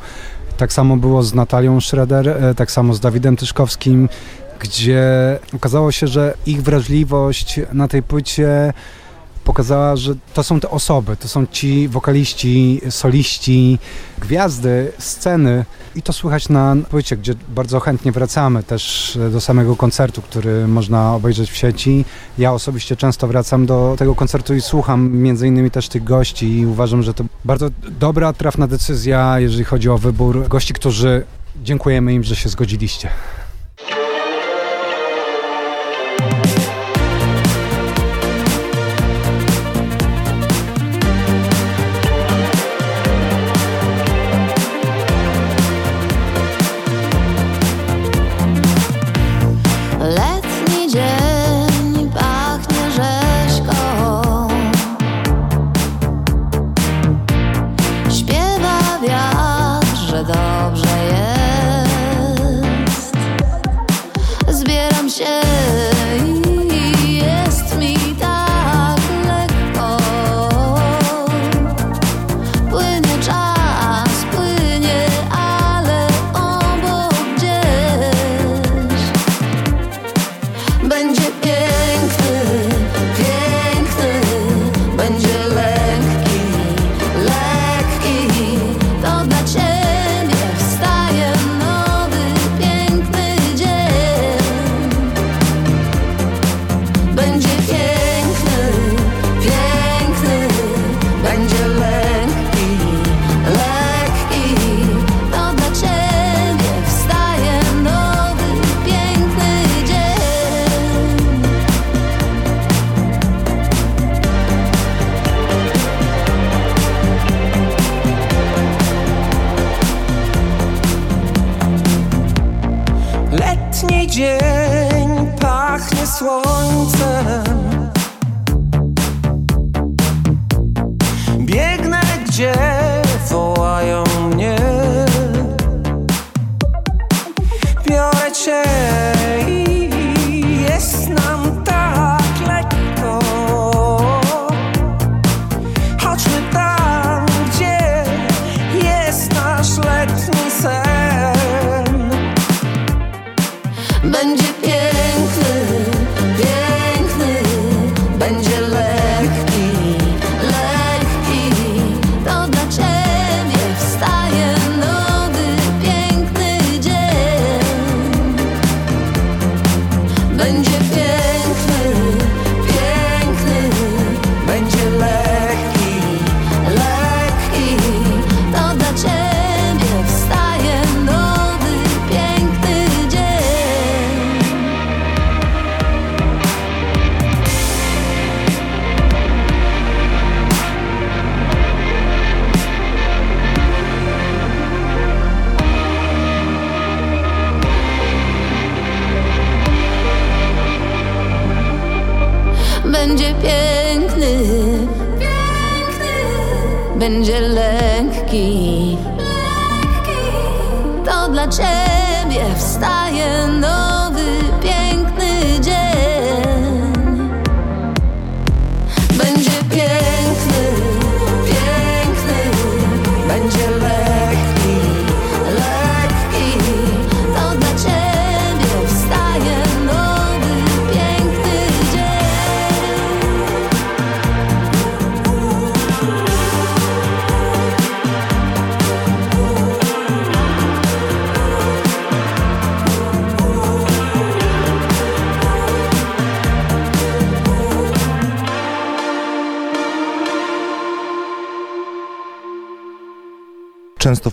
Tak samo było z Natalią Schroeder, e, tak samo z Dawidem Tyszkowskim gdzie okazało się, że ich wrażliwość na tej płycie pokazała, że to są te osoby, to są ci wokaliści, soliści, gwiazdy, sceny i to słychać na płycie, gdzie bardzo chętnie wracamy też do samego koncertu, który można obejrzeć w sieci. Ja osobiście często wracam do tego koncertu i słucham między innymi też tych gości i uważam, że to bardzo dobra, trafna decyzja, jeżeli chodzi o wybór gości, którzy dziękujemy im, że się zgodziliście.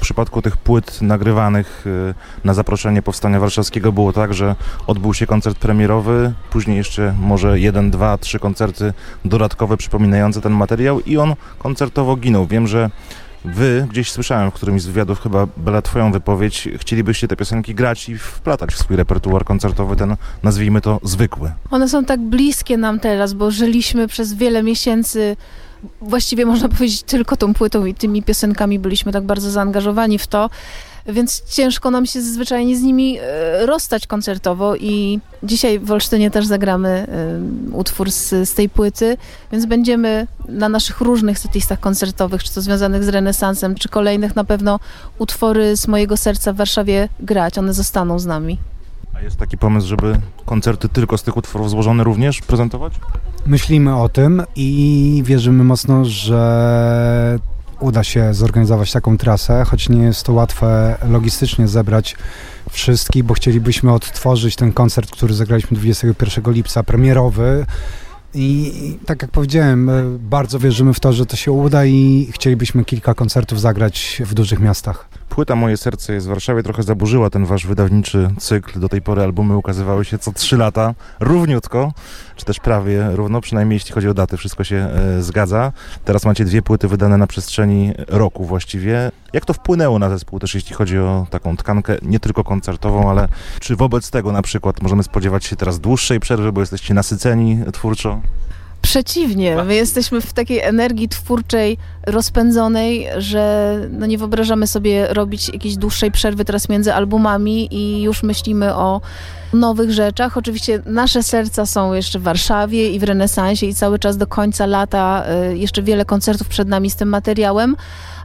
Przypadku tych płyt nagrywanych y, na zaproszenie Powstania Warszawskiego było tak, że odbył się koncert premierowy, później jeszcze może jeden, dwa, trzy koncerty dodatkowe przypominające ten materiał i on koncertowo ginął. Wiem, że wy, gdzieś słyszałem w którymś z wywiadów, chyba Bela, twoją wypowiedź, chcielibyście te piosenki grać i wplatać w swój repertuar koncertowy, ten nazwijmy to zwykły. One są tak bliskie nam teraz, bo żyliśmy przez wiele miesięcy, właściwie można powiedzieć tylko tą płytą i tymi piosenkami byliśmy tak bardzo zaangażowani w to, więc ciężko nam się zwyczajnie z nimi e, rozstać koncertowo i dzisiaj w Olsztynie też zagramy e, utwór z, z tej płyty, więc będziemy na naszych różnych setlistach koncertowych, czy to związanych z renesansem, czy kolejnych na pewno utwory z mojego serca w Warszawie grać, one zostaną z nami. A jest taki pomysł, żeby koncerty tylko z tych utworów złożone również prezentować? Myślimy o tym i wierzymy mocno, że uda się zorganizować taką trasę, choć nie jest to łatwe logistycznie zebrać wszystkich, bo chcielibyśmy odtworzyć ten koncert, który zagraliśmy 21 lipca, premierowy. I tak jak powiedziałem, e, bardzo wierzymy w to, że to się uda i chcielibyśmy kilka koncertów zagrać w dużych miastach. Płyta Moje Serce jest w Warszawie, trochę zaburzyła ten wasz wydawniczy cykl. Do tej pory albumy ukazywały się co trzy lata, równiutko, czy też prawie równo, przynajmniej jeśli chodzi o daty, wszystko się e, zgadza. Teraz macie dwie płyty wydane na przestrzeni roku właściwie. Jak to wpłynęło na zespół też, jeśli chodzi o taką tkankę, nie tylko koncertową, ale czy wobec tego na przykład możemy spodziewać się teraz dłuższej przerwy, bo jesteście nasyceni twórczo? Przeciwnie, my jesteśmy w takiej energii twórczej rozpędzonej, że no nie wyobrażamy sobie robić jakiejś dłuższej przerwy teraz między albumami i już myślimy o nowych rzeczach. Oczywiście nasze serca są jeszcze w Warszawie i w renesansie i cały czas do końca lata y, jeszcze wiele koncertów przed nami z tym materiałem,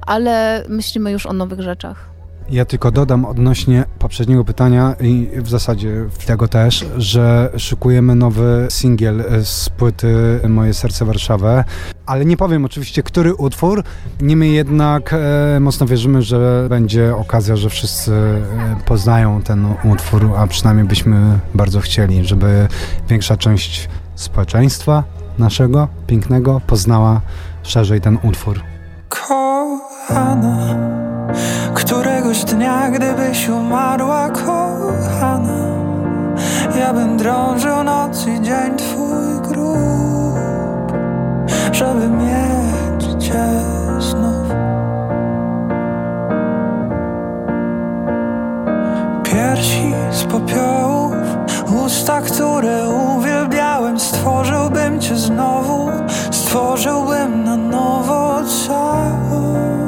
ale myślimy już o nowych rzeczach. Ja tylko dodam odnośnie poprzedniego pytania i w zasadzie tego też, że szykujemy nowy singiel z płyty Moje Serce Warszawę, ale nie powiem oczywiście, który utwór, niemniej jednak e, mocno wierzymy, że będzie okazja, że wszyscy e, poznają ten utwór, a przynajmniej byśmy bardzo chcieli, żeby większa część społeczeństwa naszego pięknego poznała szerzej ten utwór. Kochana, któregoś dnia, gdybyś umarła, kochana, ja bym drążył noc i dzień twój grób, żeby mieć cię znów. Piersi z popiołów, usta, które uwielbiałem, stworzyłbym cię znowu, stworzyłbym na nowo całą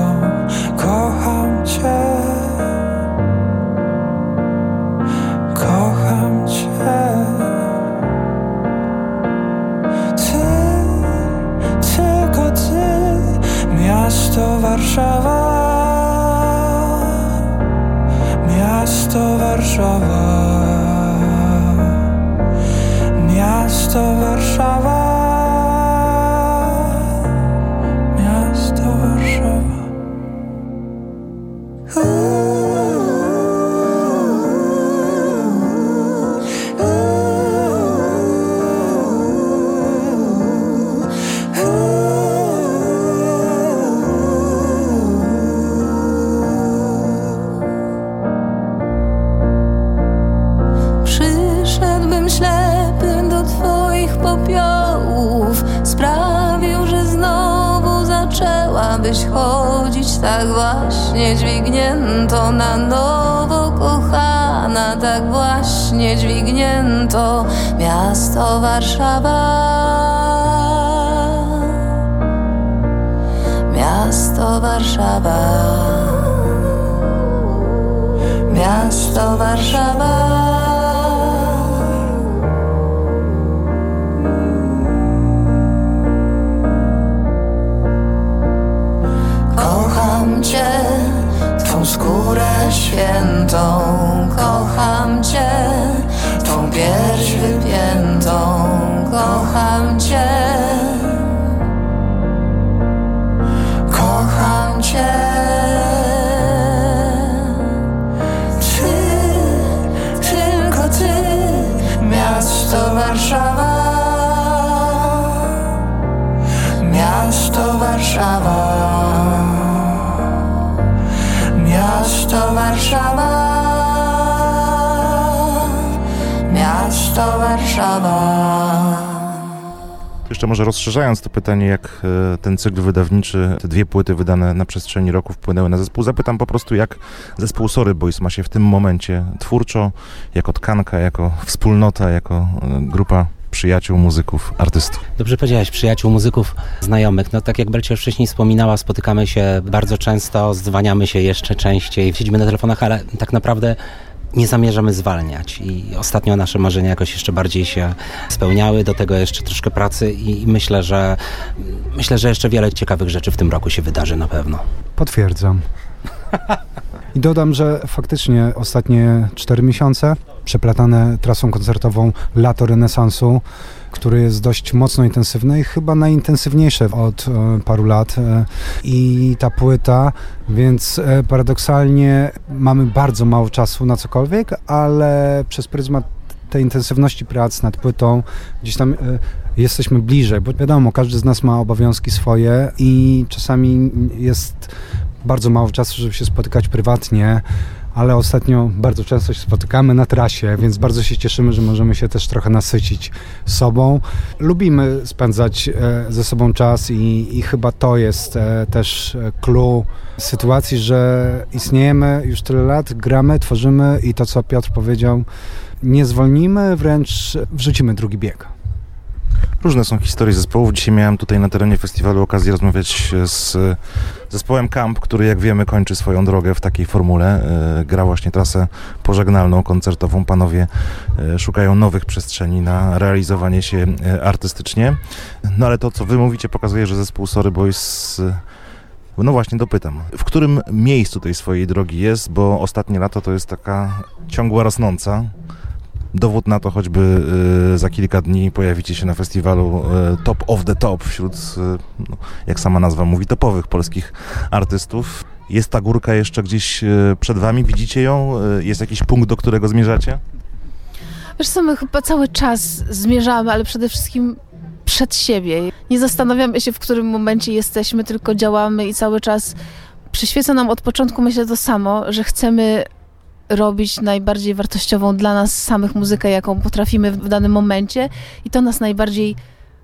Warszawa, miasto Warszawa, miasto Warszawa, Tak właśnie dźwignięto na nowo kochana Tak właśnie dźwignięto miasto Warszawa. Miasto Warszawa. Miasto Warszawa cię, twą skórę świętą, kocham cię, twą pierś wypiętą, kocham cię. Kocham cię. Ty, tylko ty, miasto Warszawa. Miasto Warszawa. Miasto Warszawa. Miasto Warszawa. Jeszcze może rozszerzając to pytanie, jak e, ten cykl wydawniczy, te dwie płyty wydane na przestrzeni roku wpłynęły na zespół, zapytam po prostu, jak zespół Sorry Boys ma się w tym momencie twórczo, jako tkanka, jako wspólnota, jako e, grupa przyjaciół, muzyków, artystów? Dobrze powiedziałeś, przyjaciół, muzyków, znajomych. No tak jak Belcia już wcześniej wspominała, spotykamy się bardzo często, zwaniamy się jeszcze częściej, siedzimy na telefonach, ale tak naprawdę nie zamierzamy zwalniać i ostatnio nasze marzenia jakoś jeszcze bardziej się spełniały, do tego jeszcze troszkę pracy i myślę, że myślę, że jeszcze wiele ciekawych rzeczy w tym roku się wydarzy na pewno. Potwierdzam. [LAUGHS] I dodam, że faktycznie ostatnie 4 miesiące przeplatane trasą koncertową Lato Renesansu, który jest dość mocno intensywny i chyba najintensywniejszy od e, paru lat. E, I ta płyta, więc e, paradoksalnie mamy bardzo mało czasu na cokolwiek, ale przez pryzmat tej intensywności prac nad płytą gdzieś tam jesteśmy bliżej, bo wiadomo, każdy z nas ma obowiązki swoje i czasami jest bardzo mało czasu, żeby się spotykać prywatnie, ale ostatnio bardzo często się spotykamy na trasie, więc bardzo się cieszymy, że możemy się też trochę nasycić sobą. Lubimy spędzać e, ze sobą czas i, i chyba to jest e, też e, clue sytuacji, że istniejemy już tyle lat, gramy, tworzymy i to, co Piotr powiedział, nie zwolnimy, wręcz wrzucimy drugi bieg. Różne są historie zespołów. Dzisiaj miałem tutaj na terenie festiwalu okazję rozmawiać z zespołem Camp, który jak wiemy kończy swoją drogę w takiej formule. E, Gra właśnie trasę pożegnalną, koncertową. Panowie e, szukają nowych przestrzeni na realizowanie się e, artystycznie. No ale to, co wy mówicie, pokazuje, że zespół Sorry Boys e, no właśnie, dopytam. W którym miejscu tej swojej drogi jest, bo ostatnie lato to jest taka ciągła rosnąca. Dowód na to choćby y, za kilka dni pojawicie się na festiwalu y, Top of the Top wśród, y, no, jak sama nazwa mówi, topowych polskich artystów. Jest ta górka jeszcze gdzieś przed wami, widzicie ją? Jest jakiś punkt, do którego zmierzacie? Wiesz co, my chyba cały czas zmierzamy, ale przede wszystkim przed siebie. Nie zastanawiamy się, w którym momencie jesteśmy, tylko działamy i cały czas przyświeca nam od początku, myślę, to samo, że chcemy robić najbardziej wartościową dla nas samych muzykę, jaką potrafimy w danym momencie i to nas najbardziej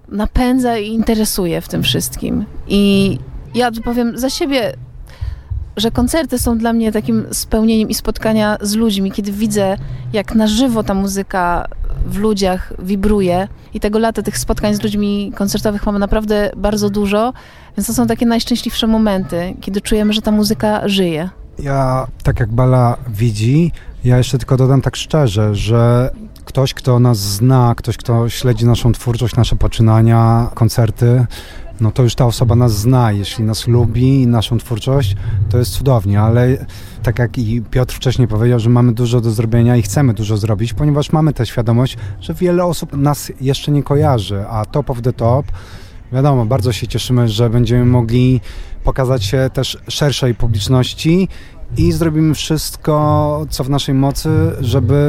napędza i interesuje w tym wszystkim. I ja powiem za siebie, że koncerty są dla mnie takim spełnieniem i spotkania z ludźmi, kiedy widzę, jak na żywo ta muzyka w ludziach wibruje i tego lata tych spotkań z ludźmi koncertowych mamy naprawdę bardzo dużo, więc to są takie najszczęśliwsze momenty, kiedy czujemy, że ta muzyka żyje. Ja, tak jak Bala widzi, ja jeszcze tylko dodam tak szczerze, że ktoś, kto nas zna, ktoś, kto śledzi naszą twórczość, nasze poczynania, koncerty, no to już ta osoba nas zna. Jeśli nas lubi naszą twórczość, to jest cudownie, ale tak jak i Piotr wcześniej powiedział, że mamy dużo do zrobienia i chcemy dużo zrobić, ponieważ mamy tę świadomość, że wiele osób nas jeszcze nie kojarzy, a Top of the Top, wiadomo, bardzo się cieszymy, że będziemy mogli pokazać się też szerszej publiczności i zrobimy wszystko, co w naszej mocy, żeby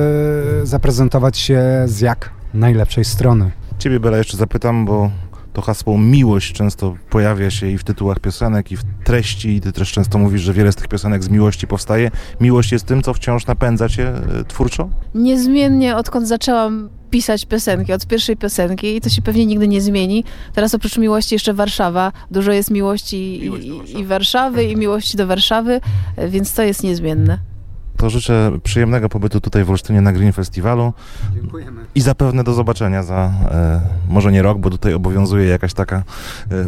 zaprezentować się z jak najlepszej strony. Ciebie, Bela, jeszcze zapytam, bo to hasło miłość często pojawia się i w tytułach piosenek, i w treści, i ty też często mówisz, że wiele z tych piosenek z miłości powstaje. Miłość jest tym, co wciąż napędza cię e, twórczo? Niezmiennie odkąd zaczęłam pisać piosenki, od pierwszej piosenki i to się pewnie nigdy nie zmieni. Teraz oprócz miłości jeszcze Warszawa. Dużo jest miłości i, i Warszawy i miłości do Warszawy, więc to jest niezmienne. To życzę przyjemnego pobytu tutaj w Olsztynie na Green Festiwalu Dziękujemy. i zapewne do zobaczenia za e, może nie rok, bo tutaj obowiązuje jakaś taka e,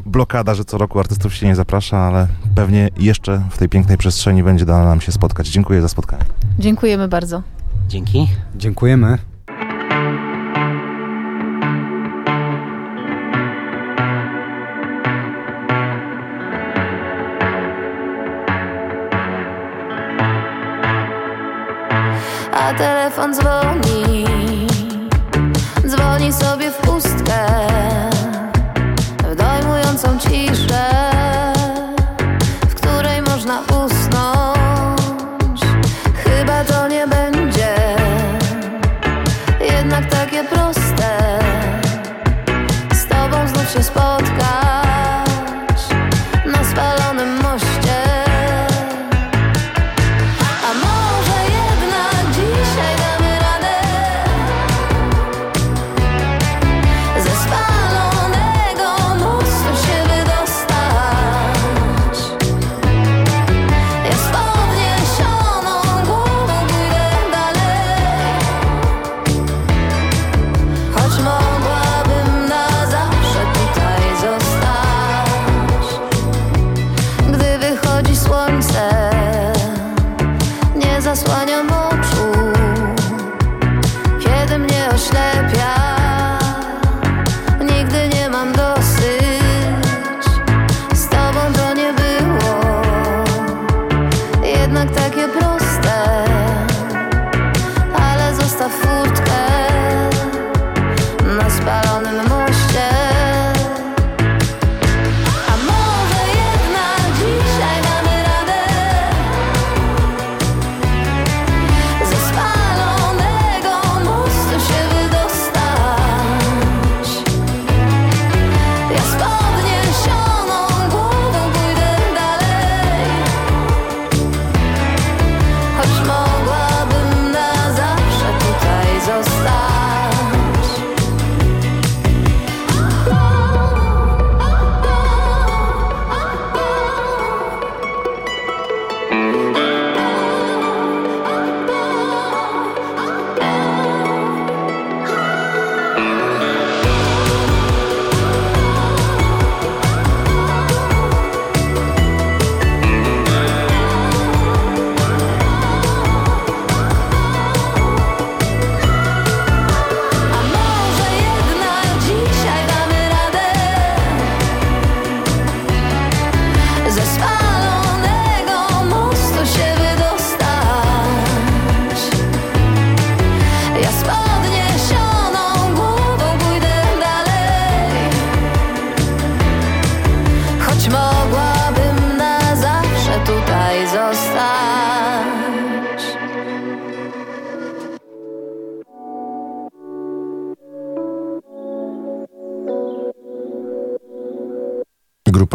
blokada, że co roku artystów się nie zaprasza, ale pewnie jeszcze w tej pięknej przestrzeni będzie dane nam się spotkać. Dziękuję za spotkanie. Dziękujemy bardzo. Dzięki. Dziękujemy. Telefon zwar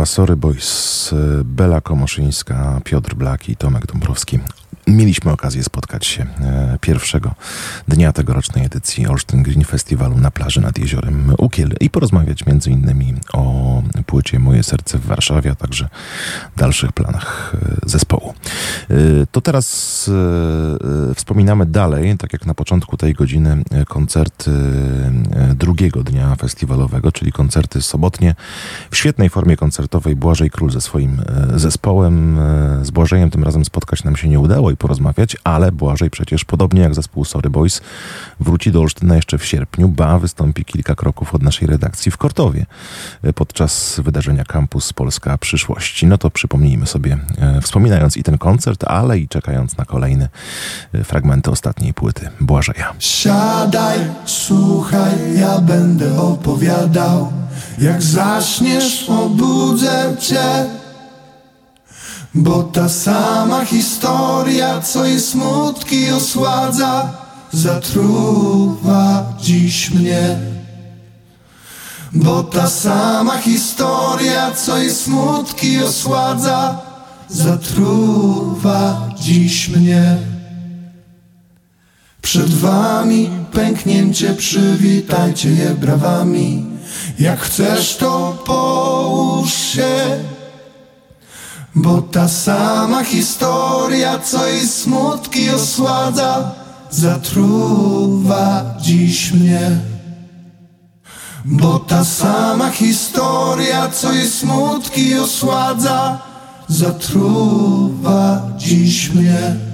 Grupa Sorry Boys, y, Bela Komoszyńska, Piotr Blak i Tomek Dąbrowski. Mieliśmy okazję spotkać się e, pierwszego dnia tegorocznej edycji Olsztyn Green Festiwalu na plaży nad jeziorem Ukiel i porozmawiać innymi o płycie Moje Serce w Warszawie, a także dalszych planach e, zespołu. E, To teraz e, e, wspominamy dalej, tak jak na początku tej godziny, koncerty drugiego dnia festiwalowego, czyli koncerty sobotnie w świetnej formie koncertowej Błażej Król ze swoim zespołem. Z Błażejem tym razem spotkać nam się nie udało i porozmawiać, ale Błażej przecież, podobnie jak zespół Sorry Boys, wróci do Olsztyna jeszcze w sierpniu, ba wystąpi kilka kroków od naszej redakcji w Kortowie podczas wydarzenia Campus Polska Przyszłości. No to przypomnijmy sobie, wspominając i ten koncert, ale i czekając na kolejne e, fragmenty ostatniej płyty Błażeja. Siadaj, słuchaj, ja będę opowiadał. Jak zaśniesz, obudzę cię. Bo ta sama historia, co i smutki osładza, zatruwa dziś mnie. Bo ta sama historia, co i smutki osładza, zatruwa dziś mnie. Przed wami pęknięcie, przywitajcie je brawami. Jak chcesz, to połóż się. Bo ta sama historia, co i smutki osładza, zatruwa dziś mnie. Bo ta sama historia, co i smutki osładza, zatruwa dziś mnie.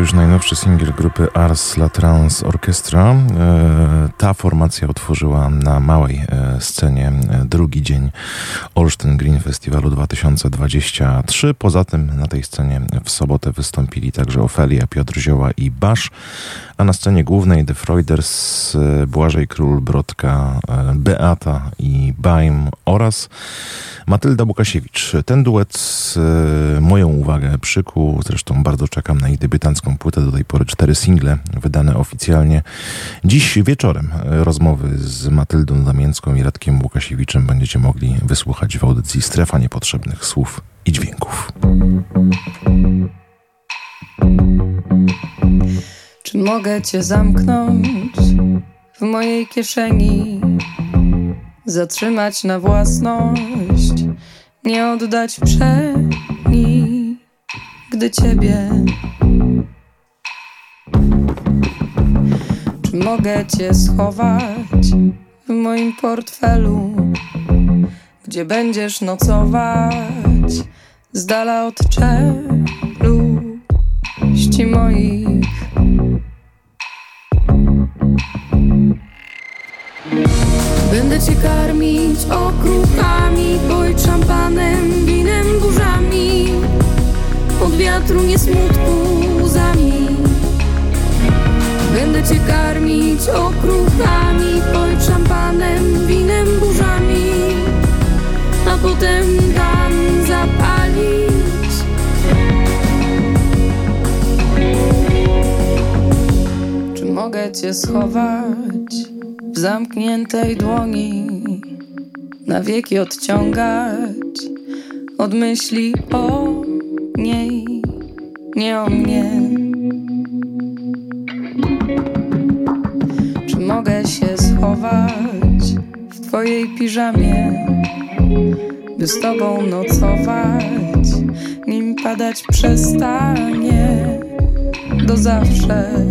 Już najnowszy singiel grupy Ars La Trans Orchestra. E, Ta formacja otworzyła na małej e, scenie e, drugi dzień Olsztyn Green Festiwalu 2023. Poza tym na tej scenie w sobotę wystąpili także Ofelia, Piotr Zioła i Basz, a na scenie głównej The Freuders, e, Błażej Król, Brodka, e, Beata i Baim oraz Matylda Łukasiewicz. Ten duet e, moją uwagę przykuł, zresztą bardzo czekam na ich debiutancką płytę, do tej pory cztery single wydane oficjalnie. Dziś wieczorem rozmowy z Matyldą Damięcką i Radkiem Łukasiewiczem będziecie mogli wysłuchać w audycji Strefa Niepotrzebnych Słów i Dźwięków. Czy mogę cię zamknąć w mojej kieszeni? Zatrzymać na własność, nie oddać przeni, gdy ciebie. Czy mogę cię schować w moim portfelu, gdzie będziesz nocować z dala od czeluści moich? Będę cię karmić okruchami, boj szampanem, winem, burzami. Od wiatru nie smutku łzami. Będę cię karmić okruchami, boj szampanem, winem, dam zapalić. Czy mogę cię schować w zamkniętej dłoni? Na wieki odciągać od myśli o niej, nie o mnie. Czy mogę się schować w twojej piżamie, by z tobą nocować, nim padać przestanie do zawsze.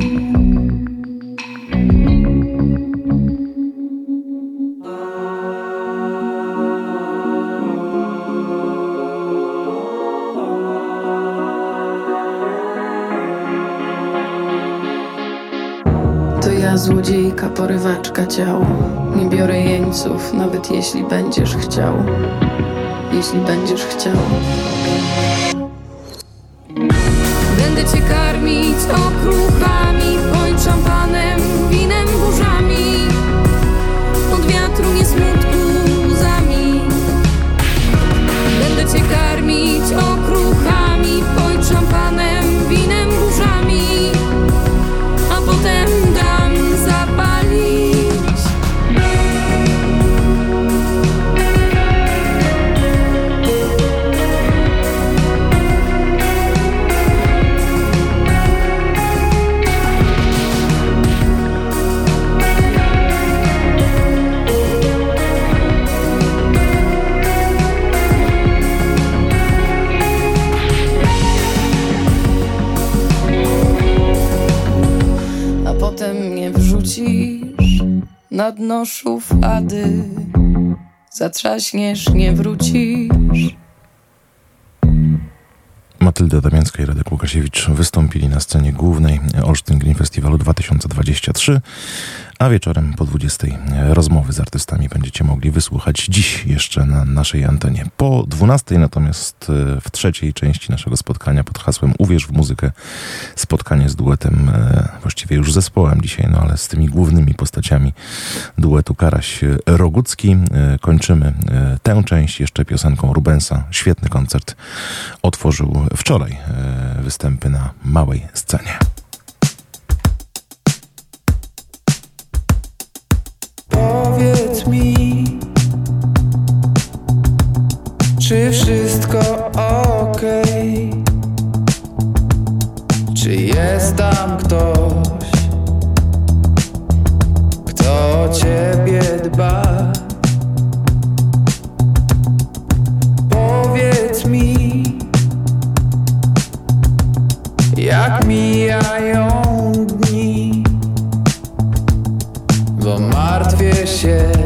złodziejka, porywaczka ciał. Nie biorę jeńców, nawet jeśli będziesz chciał. Jeśli będziesz chciał. Zatrzaśniesz, nie wrócisz. Matylda Damiańska i Radek Łukasiewicz wystąpili na scenie głównej Olsztyn Green Festiwalu 2023, a wieczorem po 20 rozmowy z artystami będziecie mogli wysłuchać dziś jeszcze na naszej antenie. Po 12 natomiast e, w trzeciej części naszego spotkania pod hasłem Uwierz w muzykę spotkanie z duetem, e, właściwie już zespołem dzisiaj, no ale z tymi głównymi postaciami duetu Karaś-Rogucki. E, Kończymy e, tę część jeszcze piosenką Rubensa. Świetny koncert otworzył wczoraj występy na małej scenie. Mi, czy wszystko ok? Czy jest tam ktoś, kto o ciebie dba? Powiedz mi, jak mijają dni bo martwię się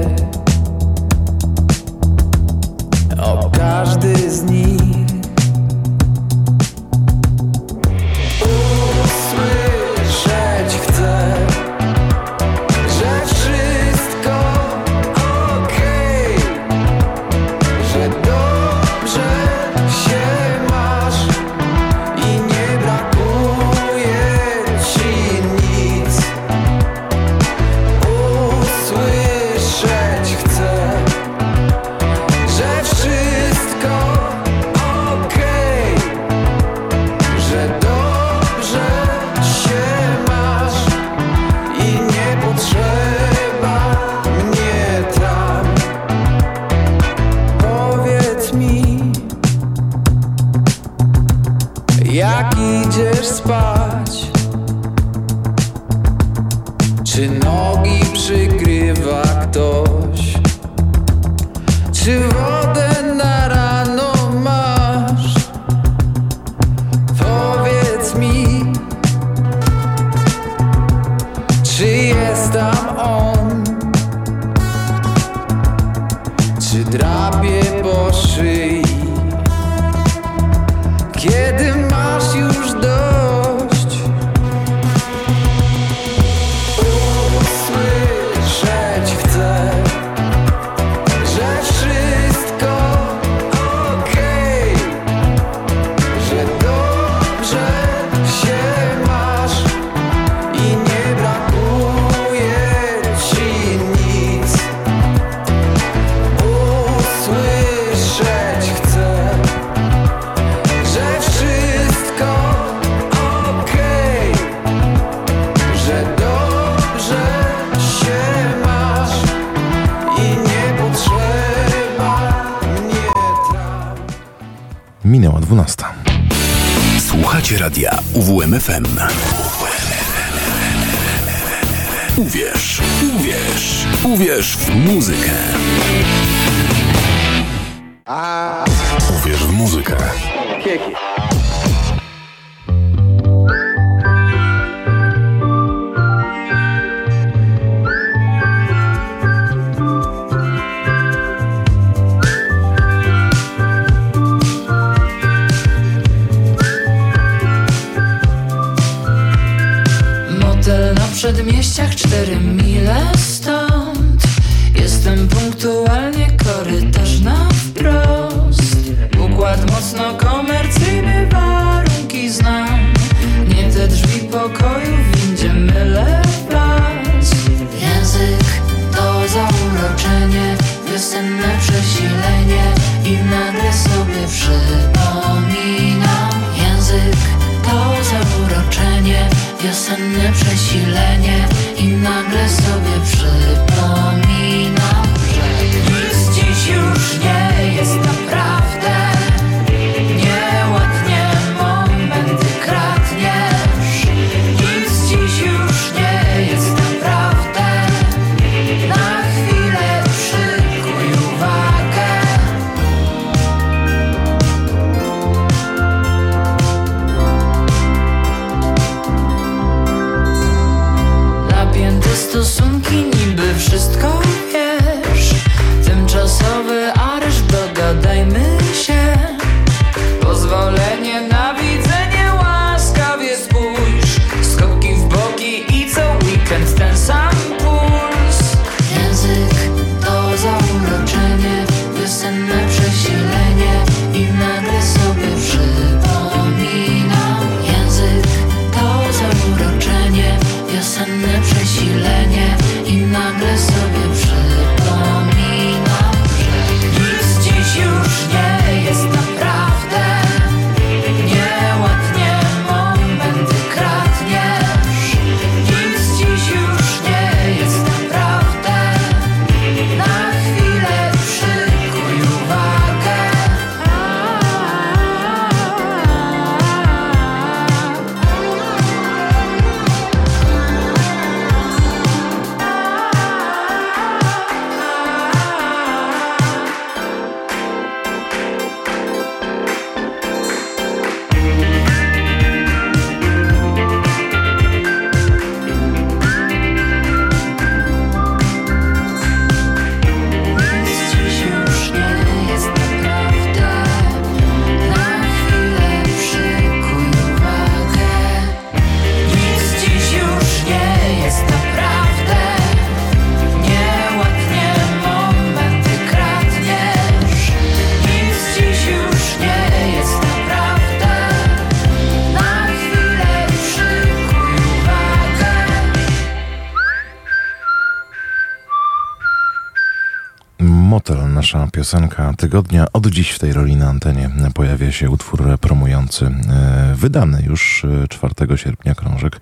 tygodnia. Od dziś w tej roli na antenie pojawia się utwór promujący e, wydany już e, 4 sierpnia krążek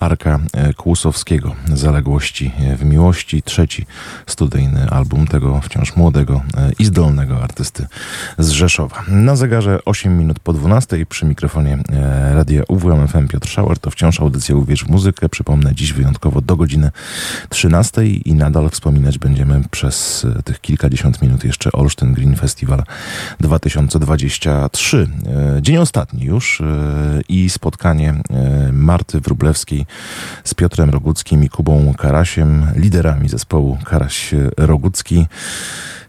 Arka e, Kłusowskiego. Zaległości w miłości. Trzeci studyjny album tego wciąż młodego e, i zdolnego artysty z Rzeszowa. Na zegarze 8 minut po 12 przy mikrofonie e, radia UWM FM Piotr Schauer. To wciąż audycja Uwierz w muzykę. Przypomnę, dziś wyjątkowo do godziny 13 i nadal wspominać będziemy przez e, tych kilkadziesiąt minut jeszcze Olsztyn Green Festival 2023. E, Dzień ostatni już i spotkanie Marty Wróblewskiej z Piotrem Roguckim i Kubą Karasiem, liderami zespołu Karaś-Rogucki.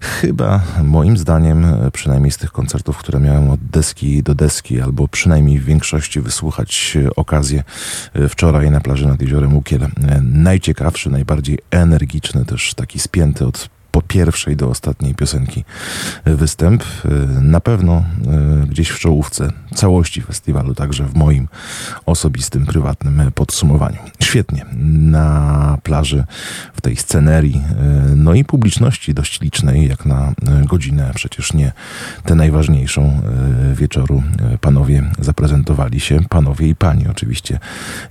Chyba moim zdaniem, przynajmniej z tych koncertów, które miałem od deski do deski, albo przynajmniej w większości wysłuchać okazję e, wczoraj na plaży nad jeziorem Ukiel, e, najciekawszy, najbardziej energiczny, też taki spięty od po pierwszej do ostatniej piosenki występ. E, Na pewno e, gdzieś w czołówce całości festiwalu, także w moim osobistym, prywatnym podsumowaniu. Świetnie. Na plaży, w tej scenerii, e, no i publiczności dość licznej, jak na godzinę, przecież nie tę najważniejszą wieczoru. Panowie zaprezentowali się, panowie i pani oczywiście.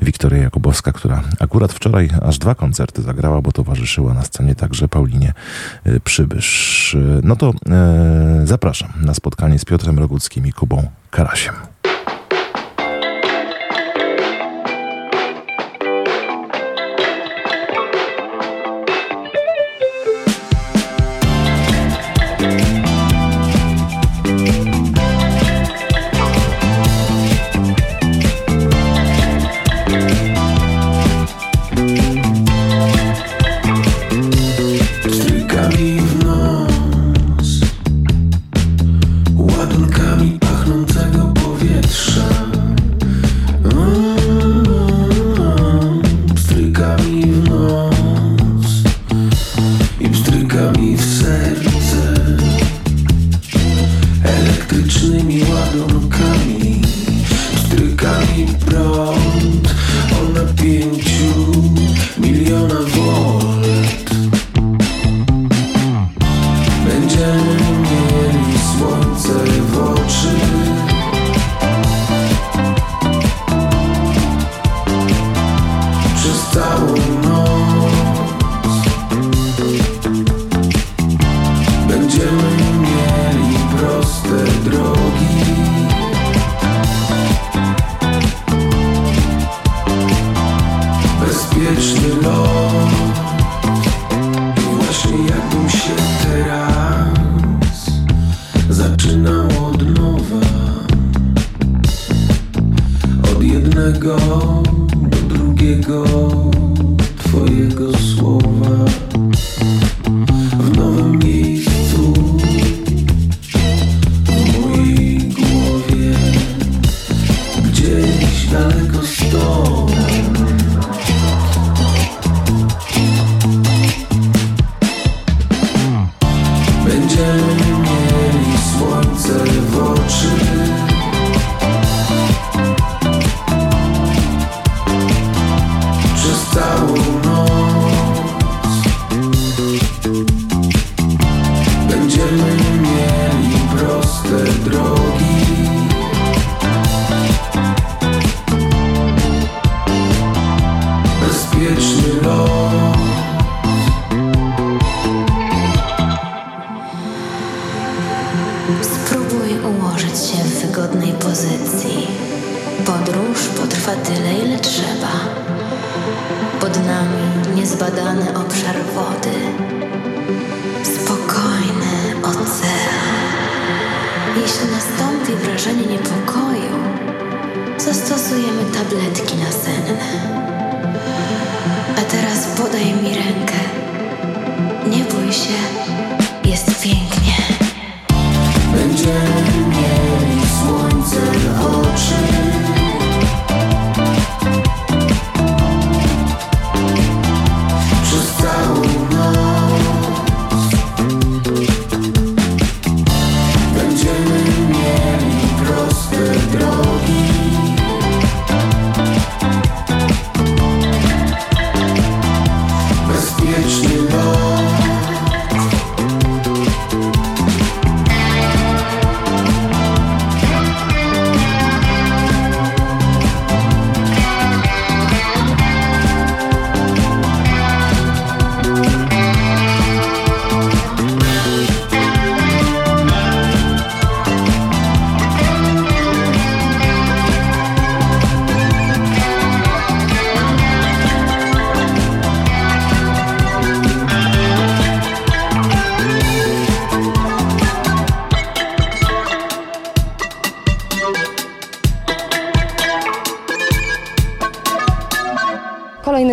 Wiktoria Jakubowska, która akurat wczoraj aż dwa koncerty zagrała, bo towarzyszyła na scenie także Paulinie Przybysz. E, No to e, zapraszam na spotkanie z Piotrem Roguckim i Kubą Karasiem.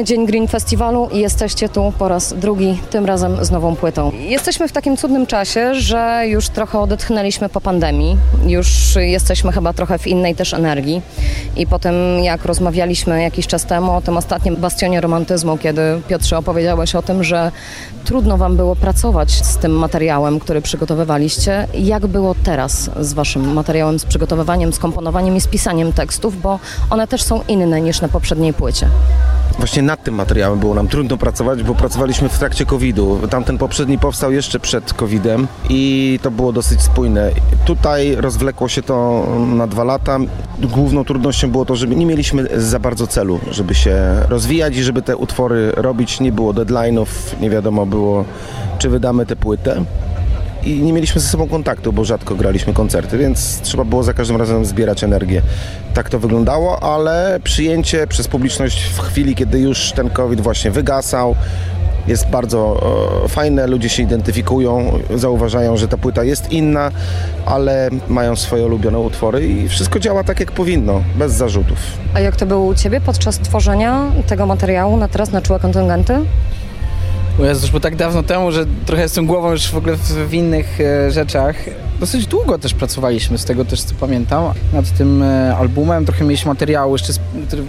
Dzień Green Festiwalu i jesteście tu po raz drugi, tym razem z nową płytą. Jesteśmy w takim cudnym czasie, że już trochę odetchnęliśmy po pandemii, już jesteśmy chyba trochę w innej też energii i po tym jak rozmawialiśmy jakiś czas temu o tym ostatnim bastionie romantyzmu, kiedy Piotrze opowiedziałeś o tym, że trudno wam było pracować z tym materiałem, który przygotowywaliście. Jak było teraz z waszym materiałem, z przygotowywaniem, z komponowaniem i z pisaniem tekstów, bo one też są inne niż na poprzedniej płycie. Właśnie nad tym materiałem było nam trudno pracować, bo pracowaliśmy w trakcie COVID-u. Tamten poprzedni powstał jeszcze przed COVID-em i to było dosyć spójne. Tutaj rozwlekło się to na dwa lata. Główną trudnością było to, że nie mieliśmy za bardzo celu, żeby się rozwijać i żeby te utwory robić. Nie było deadline'ów, nie wiadomo było, czy wydamy tę płytę. I nie mieliśmy ze sobą kontaktu, bo rzadko graliśmy koncerty, więc trzeba było za każdym razem zbierać energię. Tak to wyglądało, ale przyjęcie przez publiczność w chwili, kiedy już ten COVID właśnie wygasał, jest bardzo e, fajne, ludzie się identyfikują, zauważają, że ta płyta jest inna, ale mają swoje ulubione utwory i wszystko działa tak jak powinno, bez zarzutów. A jak to było u Ciebie podczas tworzenia tego materiału na teraz na czułe kontyngenty? Bo tak dawno temu, że trochę jestem głową już w ogóle w, w innych e, rzeczach, dosyć długo też pracowaliśmy, z tego też co pamiętam, nad tym e, albumem. Trochę mieliśmy materiału jeszcze, z-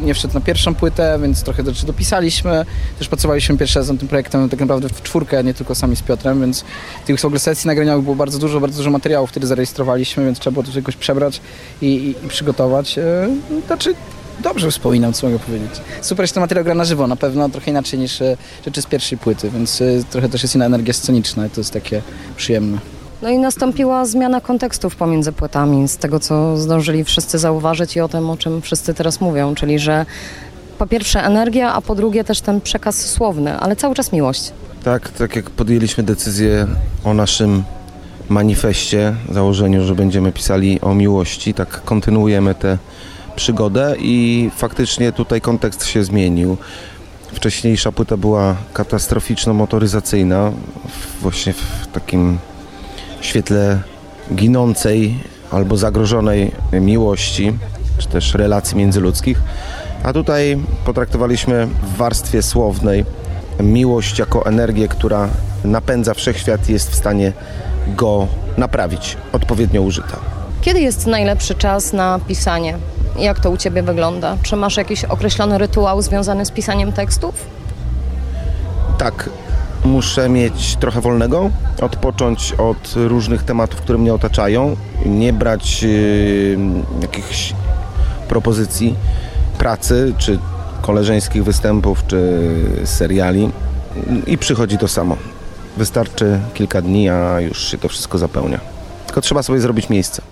nie wszedł na pierwszą płytę, więc trochę rzeczy dopisaliśmy. Też pracowaliśmy pierwszy raz nad tym projektem tak naprawdę w czwórkę, nie tylko sami z Piotrem, więc tych w ogóle sesji nagraniowych było bardzo dużo, bardzo dużo materiałów, które zarejestrowaliśmy, więc trzeba było to jakoś przebrać i, i, i przygotować. E, Znaczy, dobrze wspominam, co mogę powiedzieć. Super, że ten materiał gra na żywo, na pewno trochę inaczej niż e, rzeczy z pierwszej płyty, więc e, trochę też jest inna energia sceniczna i to jest takie przyjemne. No i nastąpiła zmiana kontekstów pomiędzy płytami, z tego co zdążyli wszyscy zauważyć i o tym, o czym wszyscy teraz mówią, czyli że po pierwsze energia, a po drugie też ten przekaz słowny, ale cały czas miłość. Tak, tak jak podjęliśmy decyzję o naszym manifestie, założeniu, że będziemy pisali o miłości, tak kontynuujemy tę przygodę i faktycznie tutaj kontekst się zmienił. Wcześniejsza płyta była katastroficzno-motoryzacyjna, właśnie w takim świetle ginącej albo zagrożonej miłości, czy też relacji międzyludzkich. A tutaj potraktowaliśmy w warstwie słownej miłość jako energię, która napędza wszechświat i jest w stanie go naprawić, odpowiednio użyta. Kiedy jest najlepszy czas na pisanie? Jak to u Ciebie wygląda? Czy masz jakiś określony rytuał związany z pisaniem tekstów? Tak, muszę mieć trochę wolnego, odpocząć od różnych tematów, które mnie otaczają, nie brać yy, jakichś propozycji pracy, czy koleżeńskich występów, czy seriali i przychodzi to samo. Wystarczy kilka dni, a już się to wszystko zapełnia. Tylko trzeba sobie zrobić miejsce.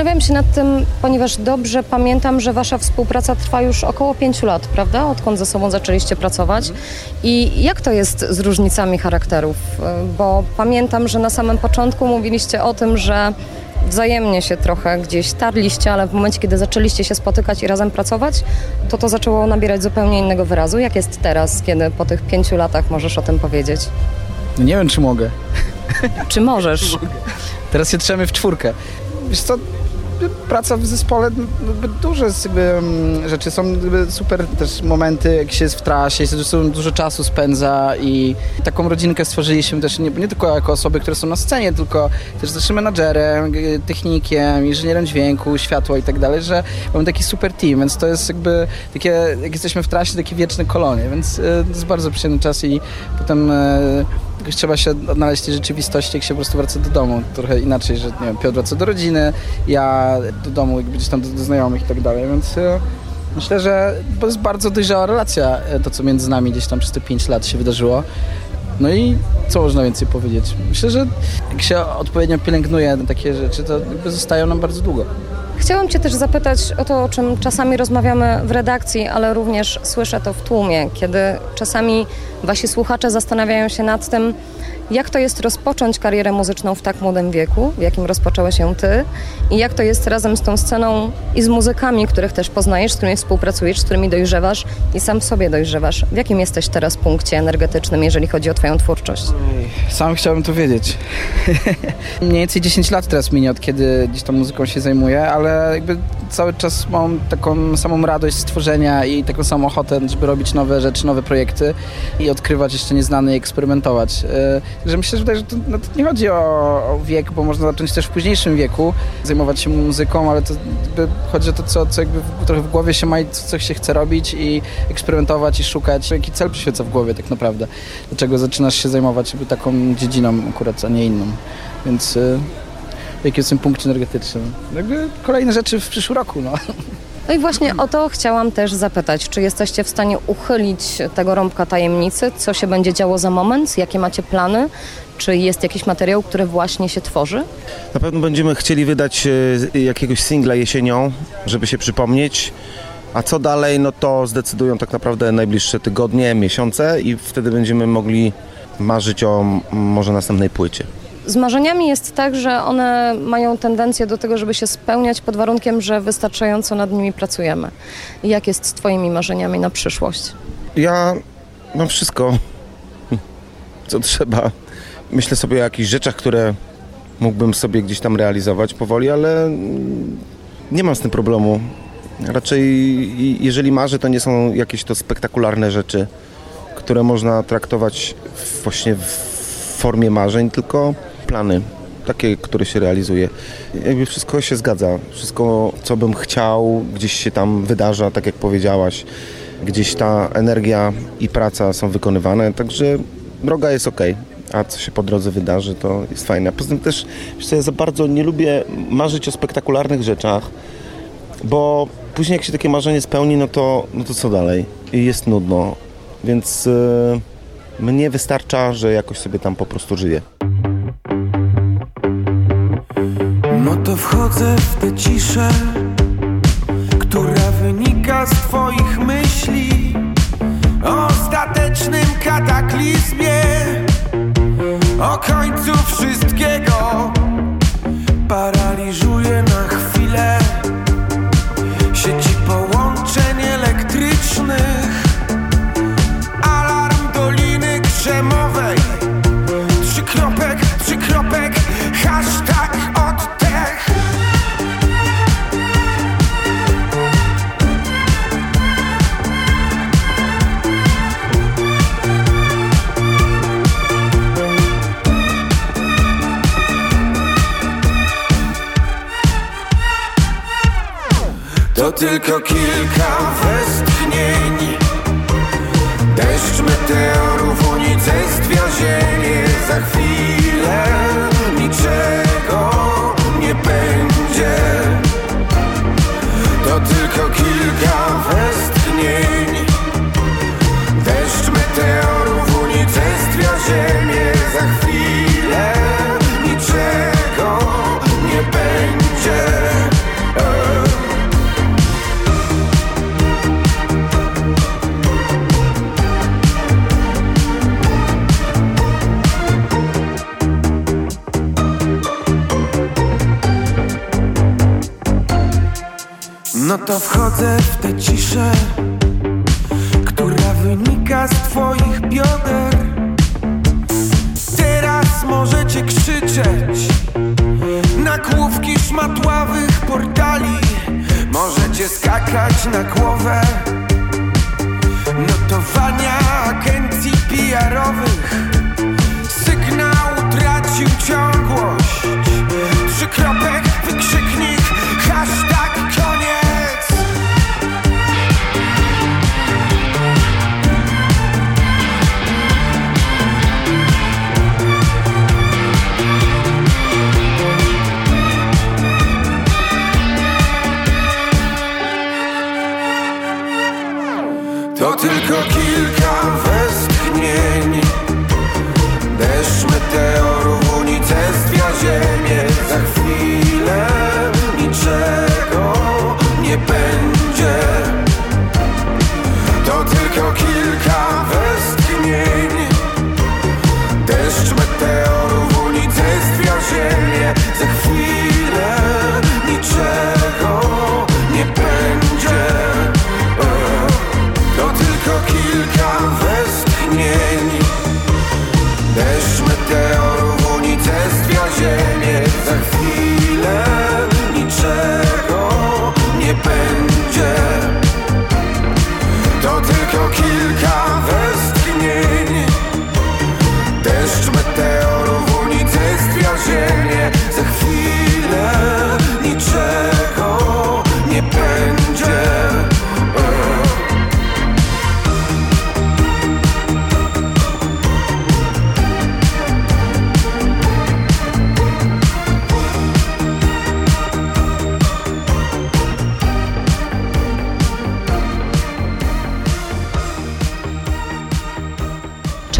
Zastanawiam się nad tym, ponieważ dobrze pamiętam, że wasza współpraca trwa już około pięciu lat, prawda? Odkąd ze sobą zaczęliście pracować. I jak to jest z różnicami charakterów? Y, Bo pamiętam, że na samym początku mówiliście o tym, że wzajemnie się trochę gdzieś tarliście, ale w momencie, kiedy zaczęliście się spotykać i razem pracować, to to zaczęło nabierać zupełnie innego wyrazu. Jak jest teraz, kiedy po tych pięciu latach możesz o tym powiedzieć? No nie wiem, czy mogę. Czy możesz? Teraz się trzemy w czwórkę. Wiesz co, praca w zespole, no, duże mm, rzeczy, są super też momenty, jak się jest w trasie, się dużo, czasu spędza i taką rodzinkę stworzyliśmy też nie, nie tylko jako osoby, które są na scenie, tylko też też menadżerem, y, technikiem, inżynierem dźwięku, światła i tak dalej, że mamy taki super team, więc to jest jakby takie, jak jesteśmy w trasie, takie wieczne kolonie, więc y, to jest bardzo przyjemny czas i potem y, jakoś trzeba się odnaleźć w tej rzeczywistości, jak się po prostu wraca do domu. Trochę inaczej, że nie wiem, Piotr wraca do rodziny, ja do domu, gdzieś tam do, do znajomych i tak dalej, więc e, myślę, że to jest bardzo dojrzała relacja, e, to co między nami gdzieś tam przez te 5 lat się wydarzyło. No i co można więcej powiedzieć? Myślę, że jak się odpowiednio pielęgnuje takie rzeczy, to zostają nam bardzo długo. Chciałam Cię też zapytać o to, o czym czasami rozmawiamy w redakcji, ale również słyszę to w tłumie, kiedy czasami Wasi słuchacze zastanawiają się nad tym, jak to jest rozpocząć karierę muzyczną w tak młodym wieku, w jakim rozpoczęłeś ją Ty i jak to jest razem z tą sceną i z muzykami, których też poznajesz, z którymi współpracujesz, z którymi dojrzewasz i sam w sobie dojrzewasz. W jakim jesteś teraz punkcie energetycznym, jeżeli chodzi o Twoją twórczość? Sam chciałbym to wiedzieć. [LAUGHS] Mniej więcej 10 lat teraz minie, od kiedy gdzieś tą muzyką się zajmuję, ale jakby cały czas mam taką samą radość z tworzenia i taką samą ochotę, żeby robić nowe rzeczy, nowe projekty i odkrywać jeszcze nieznane i eksperymentować. Yy, Że myślę, że, tutaj, że to, no, to nie chodzi o, o wiek, bo można zacząć też w późniejszym wieku zajmować się muzyką, ale to chodzi o to, co, co jakby trochę w głowie się ma i co, co się chce robić i eksperymentować i szukać, jaki cel przyświeca w głowie tak naprawdę. Dlaczego zaczynasz się zajmować jakby taką dziedziną akurat, a nie inną. Więc yy, w jakim jest punkcie energetycznym? Jakby kolejne rzeczy w przyszłym roku, no. No i właśnie o to chciałam też zapytać. Czy jesteście w stanie uchylić tego rąbka tajemnicy? Co się będzie działo za moment? Jakie macie plany? Czy jest jakiś materiał, który właśnie się tworzy? Na pewno będziemy chcieli wydać e, jakiegoś singla jesienią, żeby się przypomnieć. A co dalej, no to zdecydują tak naprawdę najbliższe tygodnie, miesiące i wtedy będziemy mogli marzyć o może następnej płycie. Z marzeniami jest tak, że one mają tendencję do tego, żeby się spełniać pod warunkiem, że wystarczająco nad nimi pracujemy. Jak jest z Twoimi marzeniami na przyszłość? Ja mam wszystko, co trzeba. Myślę sobie o jakichś rzeczach, które mógłbym sobie gdzieś tam realizować powoli, ale nie mam z tym problemu. Raczej jeżeli marzę, to nie są jakieś to spektakularne rzeczy, które można traktować właśnie w formie marzeń, tylko plany, takie, które się realizuje. Jakby wszystko się zgadza. Wszystko, co bym chciał, gdzieś się tam wydarza, tak jak powiedziałaś. Gdzieś ta energia i praca są wykonywane, także droga jest ok. A co się po drodze wydarzy, to jest fajne. Poza tym też, co, ja za bardzo nie lubię marzyć o spektakularnych rzeczach, bo później jak się takie marzenie spełni, no to, no to co dalej? I jest nudno. Więc yy, mnie wystarcza, że jakoś sobie tam po prostu żyję. Wchodzę w tę ciszę, która wynika z Twoich myśli o ostatecznym kataklizmie, o końcu wszystkiego. Paraliżuje na chwilę sieci tylko kilka westchnień. Deszcz meteorów, unicestwia ziemię Za chwilę to wchodzę w tę ciszę, która wynika z twoich bioder. Teraz możecie krzyczeć na główki szmatławych portali. Możecie skakać na głowę notowania agencji PR-owych. Sygnał tracił ciągłość. Trzykropek, wykrzyknik, hashtag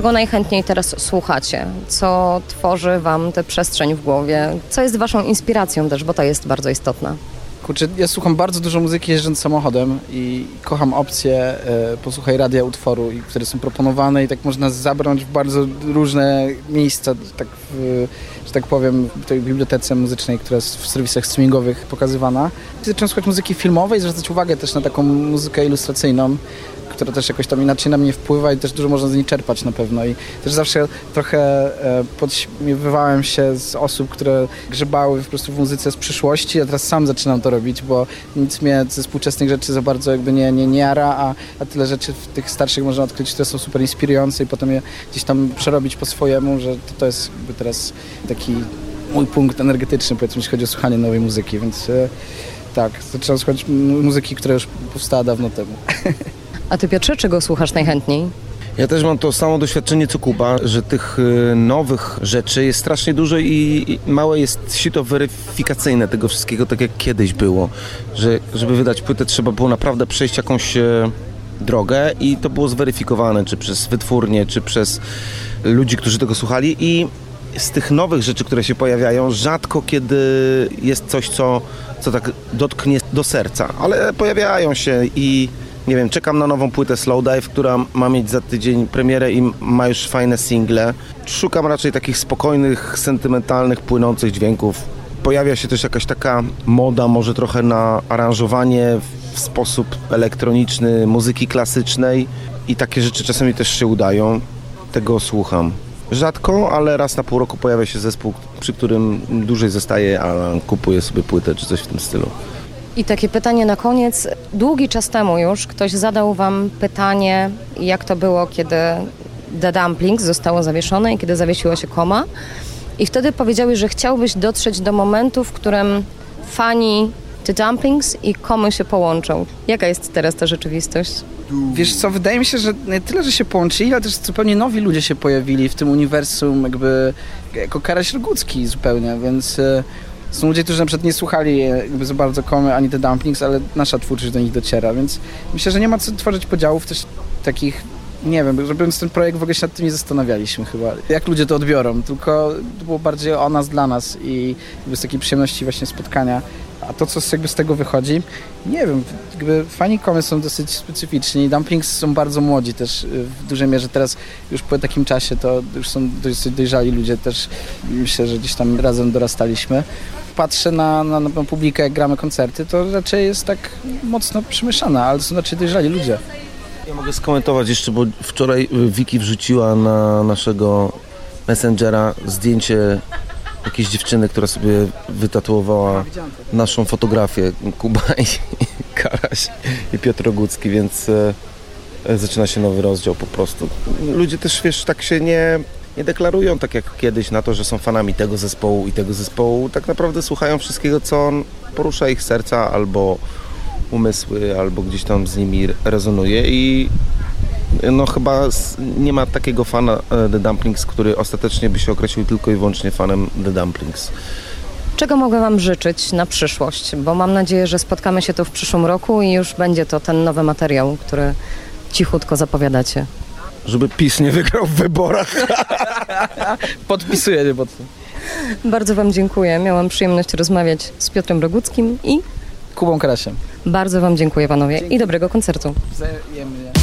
Czego najchętniej teraz słuchacie? Co tworzy wam tę przestrzeń w głowie? Co jest waszą inspiracją też, bo to jest bardzo istotne. Kurczę, ja słucham bardzo dużo muzyki jeżdżąc samochodem i kocham opcje e, posłuchaj radia utworu, które są proponowane i tak można zabrać w bardzo różne miejsca, tak w, że tak powiem, w tej bibliotece muzycznej, która jest w serwisach streamingowych pokazywana. Zacząłem słuchać muzyki filmowej zwracać uwagę też na taką muzykę ilustracyjną, która też jakoś tam inaczej na mnie wpływa i też dużo można z niej czerpać na pewno. I też zawsze trochę e, podśmiewywałem się z osób, które grzebały po prostu w muzyce z przyszłości, a teraz sam zaczynam to robić, bo nic mnie ze współczesnych rzeczy za bardzo jakby nie, nie, nie jara, a, a tyle rzeczy w tych starszych można odkryć, które są super inspirujące i potem je gdzieś tam przerobić po swojemu, że to, to jest jakby teraz taki mój punkt energetyczny, powiedzmy, jeśli chodzi o słuchanie nowej muzyki, więc e, tak, zaczynam słuchać mu- muzyki, która już powstała dawno temu. [LAUGHS] A ty Piotrze, czego słuchasz najchętniej? Ja też mam to samo doświadczenie co Kuba, że tych y, nowych rzeczy jest strasznie dużo i, małe jest sito weryfikacyjne tego wszystkiego, tak jak kiedyś było. Że żeby wydać płytę trzeba było naprawdę przejść jakąś e, drogę i to było zweryfikowane, czy przez wytwórnie, czy przez ludzi, którzy tego słuchali i z tych nowych rzeczy, które się pojawiają, rzadko kiedy jest coś, co, co tak dotknie do serca, ale pojawiają się i nie wiem, czekam na nową płytę Slowdive, która ma mieć za tydzień premierę i ma już fajne single. Szukam raczej takich spokojnych, sentymentalnych, płynących dźwięków. Pojawia się też jakaś taka moda, może trochę na aranżowanie w sposób elektroniczny muzyki klasycznej i takie rzeczy czasami też się udają. Tego słucham. Rzadko, ale raz na pół roku pojawia się zespół, przy którym dłużej zostaje, a kupuję sobie płytę czy coś w tym stylu. I takie pytanie na koniec. Długi czas temu już ktoś zadał wam pytanie, jak to było, kiedy The Dumplings zostało zawieszone i kiedy zawiesiła się koma. I wtedy powiedziałeś, że chciałbyś dotrzeć do momentu, w którym fani The Dumplings i komy się połączą. Jaka jest teraz ta rzeczywistość? Wiesz co, wydaje mi się, że nie tyle, że się połączyli, ale też zupełnie nowi ludzie się pojawili w tym uniwersum, jakby jako Karaś Rogucki zupełnie, więc e, są ludzie, którzy na przykład nie słuchali e, jakby za bardzo komy ani The Dumplings, ale nasza twórczość do nich dociera, więc myślę, że nie ma co tworzyć podziałów też takich nie wiem, robiąc ten projekt w ogóle się nad tym nie zastanawialiśmy chyba, jak ludzie to odbiorą, tylko to było bardziej o nas, dla nas i z takiej przyjemności właśnie spotkania. A to, co jakby z tego wychodzi, nie wiem, jakby fani komy są dosyć specyficzni, Dumplings są bardzo młodzi też y, w dużej mierze, teraz już po takim czasie to już są dosyć dojrzali ludzie też, myślę, że gdzieś tam razem dorastaliśmy. Patrzę na, na, na publikę, jak gramy koncerty, to raczej jest tak mocno przemieszana, ale to są raczej dojrzali ludzie. Ja mogę skomentować jeszcze, bo wczoraj y, Wiki wrzuciła na naszego Messengera zdjęcie jakiejś dziewczyny, która sobie wytatuowała naszą fotografię Kuba [LAUGHS] i Karaś i Piotr Ogucki, więc e, zaczyna się nowy rozdział po prostu. Ludzie też, wiesz, tak się nie, nie deklarują tak jak kiedyś na to, że są fanami tego zespołu i tego zespołu. Tak naprawdę słuchają wszystkiego, co porusza ich serca albo umysły, albo gdzieś tam z nimi rezonuje i no chyba nie ma takiego fana e, The Dumplings, który ostatecznie by się określił tylko i wyłącznie fanem The Dumplings. Czego mogę Wam życzyć na przyszłość? Bo mam nadzieję, że spotkamy się tu w przyszłym roku i już będzie to ten nowy materiał, który cichutko zapowiadacie. Żeby PiS nie wygrał w wyborach. [LAUGHS] Podpisuję się pod tym. Bardzo Wam dziękuję. Miałam przyjemność rozmawiać z Piotrem Roguckim i Kubą Karasiem. Bardzo Wam dziękuję Panowie i dobrego koncertu. Wzajemnie.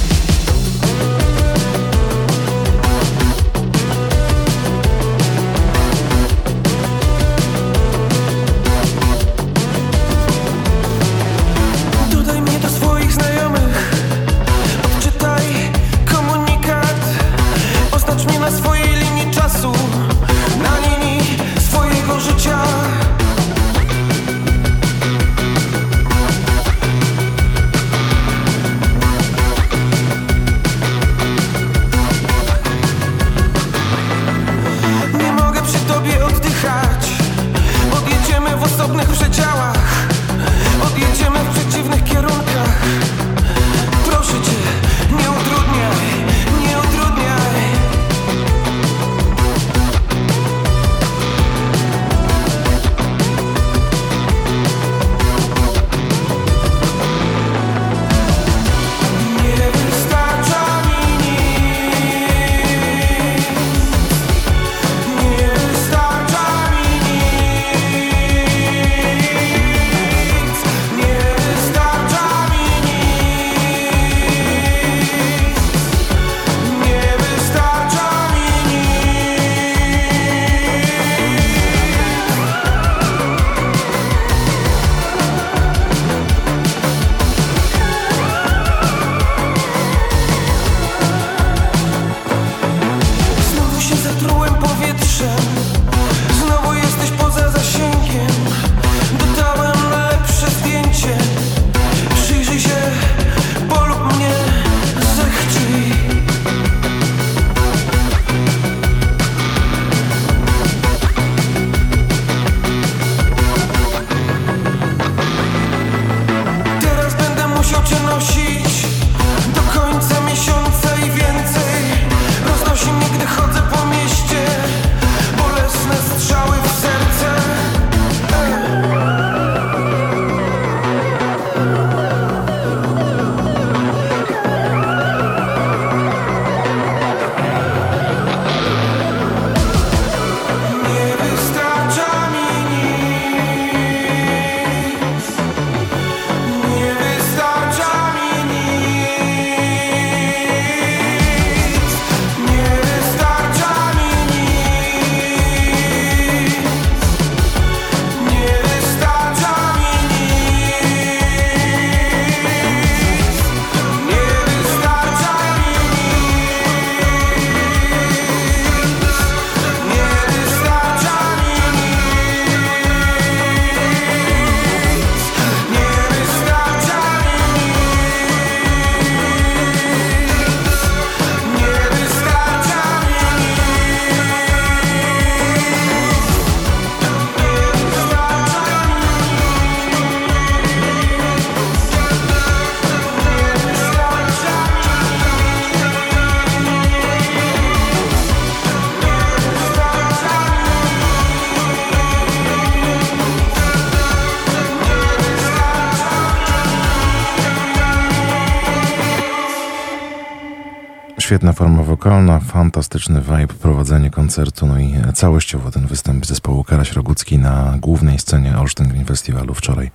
Fantastyczny vibe, prowadzenie koncertu, no i całościowo ten występ zespołu Karaś Rogucki na głównej scenie Olsztyn Green Festiwalu wczoraj.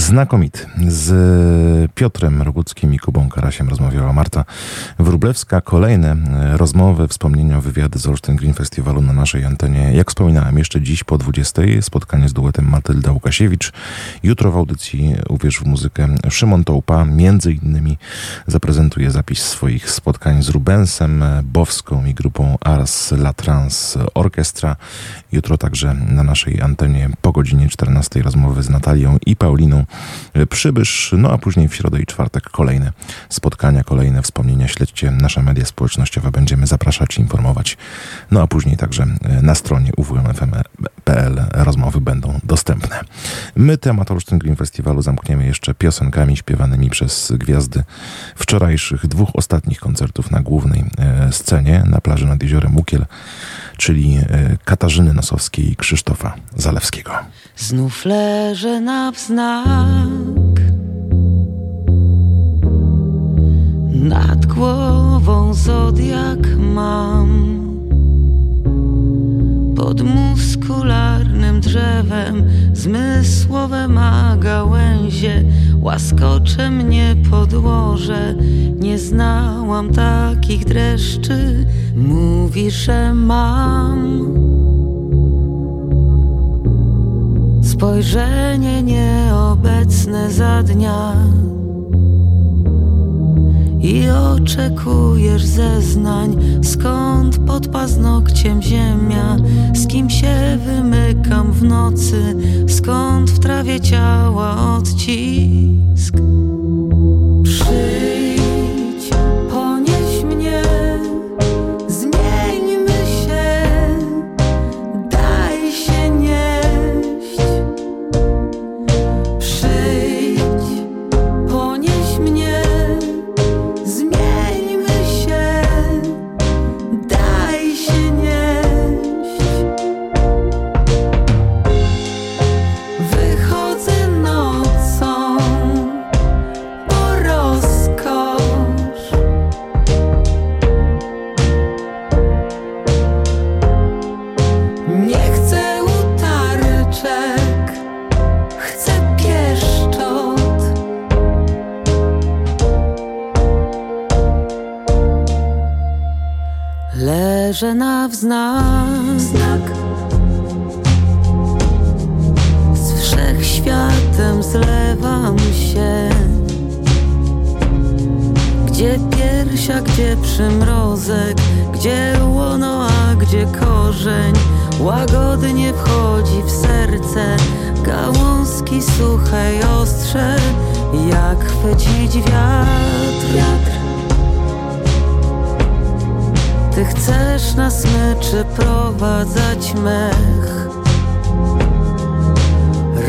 Znakomity. Z Piotrem Roguckim i Kubą Karasiem rozmawiała Marta Wróblewska. Kolejne e, rozmowy, wspomnienia, wywiady z Olsztyn Green Festiwalu na naszej antenie. Jak wspominałem, jeszcze dziś po 20 spotkanie z duetem Matylda Łukasiewicz. Jutro w audycji Uwierz w muzykę Szymon Tołpa między innymi zaprezentuje zapis swoich spotkań z Rubensem, Bowską i grupą Ars La Trans Orchestra. Jutro także na naszej antenie po godzinie 14 rozmowy z Natalią i Pauliną Przybysz, no a później w środę i czwartek kolejne spotkania, kolejne wspomnienia. Śledźcie nasze media społecznościowe, będziemy zapraszać i informować. No a później także na stronie uwmfm.pl rozmowy będą dostępne. My temat Olsztyn Green Festiwalu zamkniemy jeszcze piosenkami śpiewanymi przez gwiazdy wczorajszych dwóch ostatnich koncertów na głównej e, scenie na plaży nad jeziorem Łukiel, czyli e, Katarzyny Nosowskiej i Krzysztofa Zalewskiego. Znów leżę na wznak Nad głową zodiak mam Pod muskularnym drzewem. Zmysłowe ma gałęzie Łaskocze mnie podłoże Nie znałam takich dreszczy. Mówi, że mam. Spojrzenie nieobecne za dnia i oczekujesz zeznań, skąd pod paznokciem ziemia, z kim się wymykam w nocy, skąd w trawie ciała odcisk. Leżę na wznak. Znak. Z wszechświatem zlewam się. Gdzie piersia, gdzie przymrozek, gdzie łono, a gdzie korzeń. Łagodnie wchodzi w serce, gałązki suche i ostrze, jak chwycić wiatr. wiatr. Ty chcesz na smyczy prowadzać mech?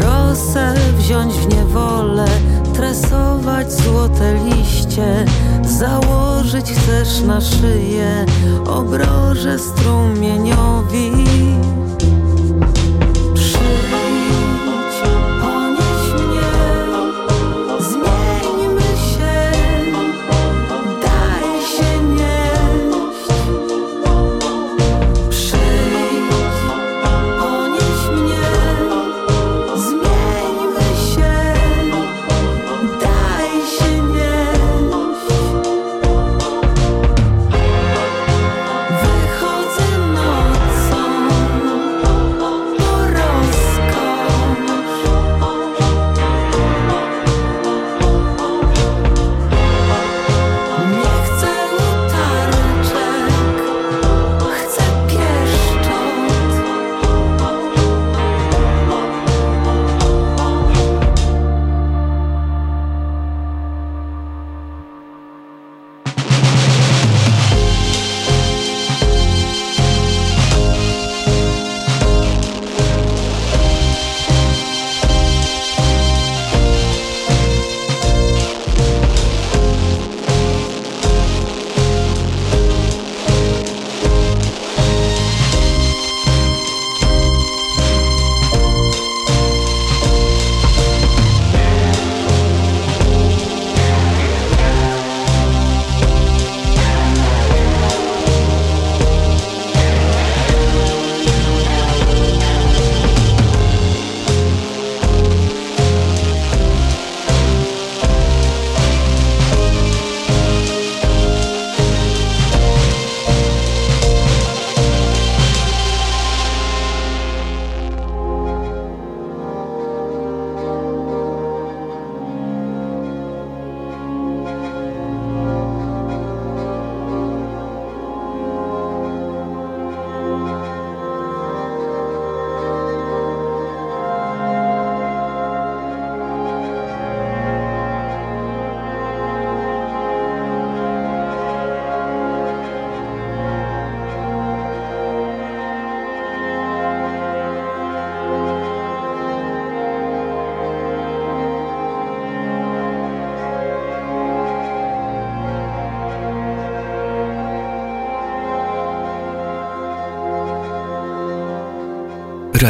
Rosę wziąć w niewolę Tresować złote liście. Założyć chcesz na szyję Obroże strumieniowi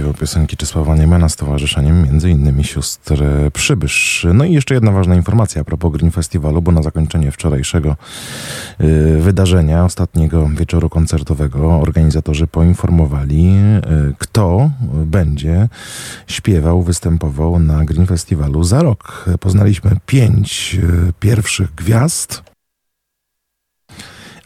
Śpiewał piosenki Czesława Niemena z towarzyszeniem m.in. sióstr Przybysz. No i jeszcze jedna ważna informacja a propos Green Festiwalu, bo na zakończenie wczorajszego y, wydarzenia, ostatniego wieczoru koncertowego, organizatorzy poinformowali, y, kto będzie śpiewał, występował na Green Festiwalu za rok. Poznaliśmy pięć y, pierwszych gwiazd.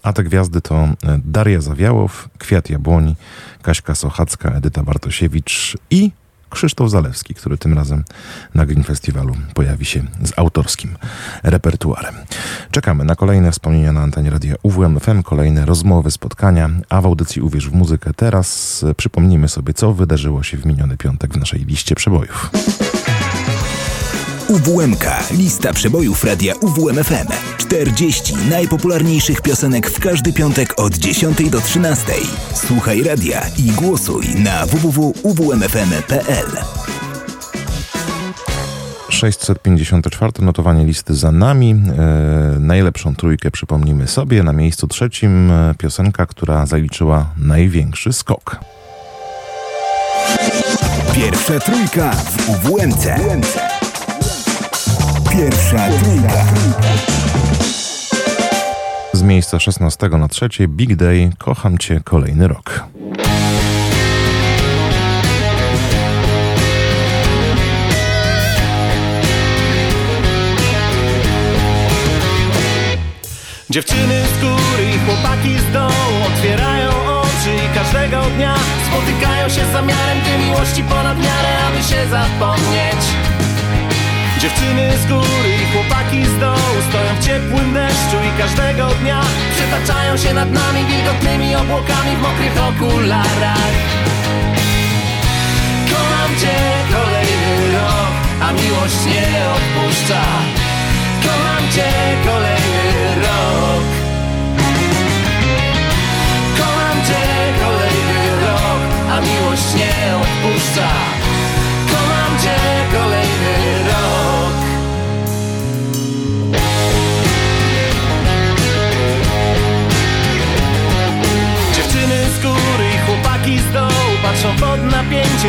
A te gwiazdy to Daria Zawiałow, Kwiat Jabłoni, Kaśka Sochacka, Edyta Bartosiewicz i Krzysztof Zalewski, który tym razem na Green Festiwalu pojawi się z autorskim repertuarem. Czekamy na kolejne wspomnienia na antenie radia UWM FM, kolejne rozmowy, spotkania, a w audycji Uwierz w muzykę teraz przypomnijmy sobie, co wydarzyło się w miniony piątek w naszej liście przebojów. UWMK. Lista przebojów radia UWMFM. 40 najpopularniejszych piosenek w każdy piątek od 10 do 13. Słuchaj radia i głosuj na www.uwmfm.pl. 654 notowanie listy za nami. E, najlepszą trójkę przypomnimy sobie. Na miejscu trzecim e, piosenka, która zaliczyła największy skok. Pierwsza trójka w UWMC. Pierwsza trójka. Z miejsca 16 na trzecie Big Day Kocham Cię kolejny rok. Dziewczyny z góry i chłopaki z dołu otwierają oczy i każdego dnia spotykają się z zamiarem tej miłości ponad miarę, aby się zapomnieć. Dziewczyny z góry i chłopaki z dołu stoją w ciepłym deszczu i każdego dnia przetaczają się nad nami wilgotnymi obłokami w mokrych okularach. Kocham Cię kolejny rok, a miłość nie odpuszcza. Kocham Cię kolejny rok. Kocham Cię kolejny rok, a miłość nie odpuszcza. Kocham Cię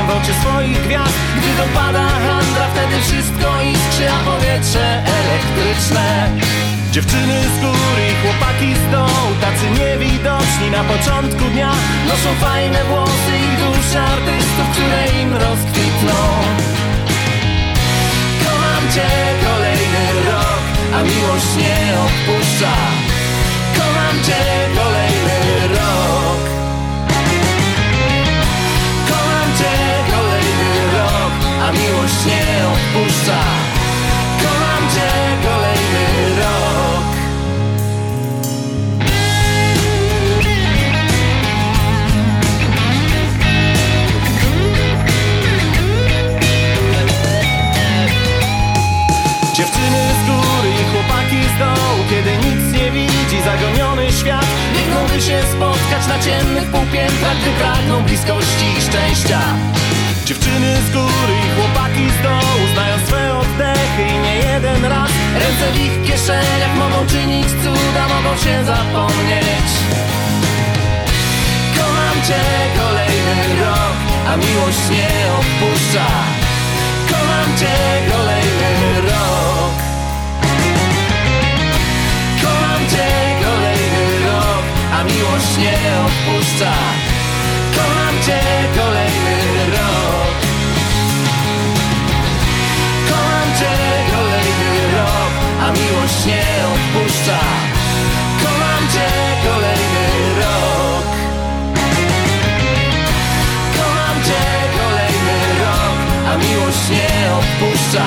locie swoich gwiazd. Gdy dopada handra, wtedy wszystko iskrzy, a powietrze elektryczne. Dziewczyny z góry i chłopaki z dołu Tacy niewidoczni na początku dnia. Noszą fajne włosy i dusze artystów, które im rozkwitną. Kocham cię kolejny rok, a miłość nie odpuszcza. Kocham cię kolejny miłość nie odpuszcza. Kocham cię kolejny rok. Dziewczyny z góry i chłopaki z dołu Kiedy nic nie widzi zagoniony świat. Biegną by się spotkać na ciemnych półpiętrach Gdy pragną bliskości i szczęścia Dziewczyny z góry i chłopaki z dołu Znają swe oddechy i nie jeden raz. Ręce w ich kieszeniach mogą czynić cuda Mogą się zapomnieć. Kocham cię kolejny rok A miłość nie odpuszcza. Kocham cię kolejny rok. Kocham cię kolejny rok A miłość nie odpuszcza. Kocham cię kolejny nie odpuszcza. Kocham cię kolejny rok. Kocham cię kolejny rok A miłość nie odpuszcza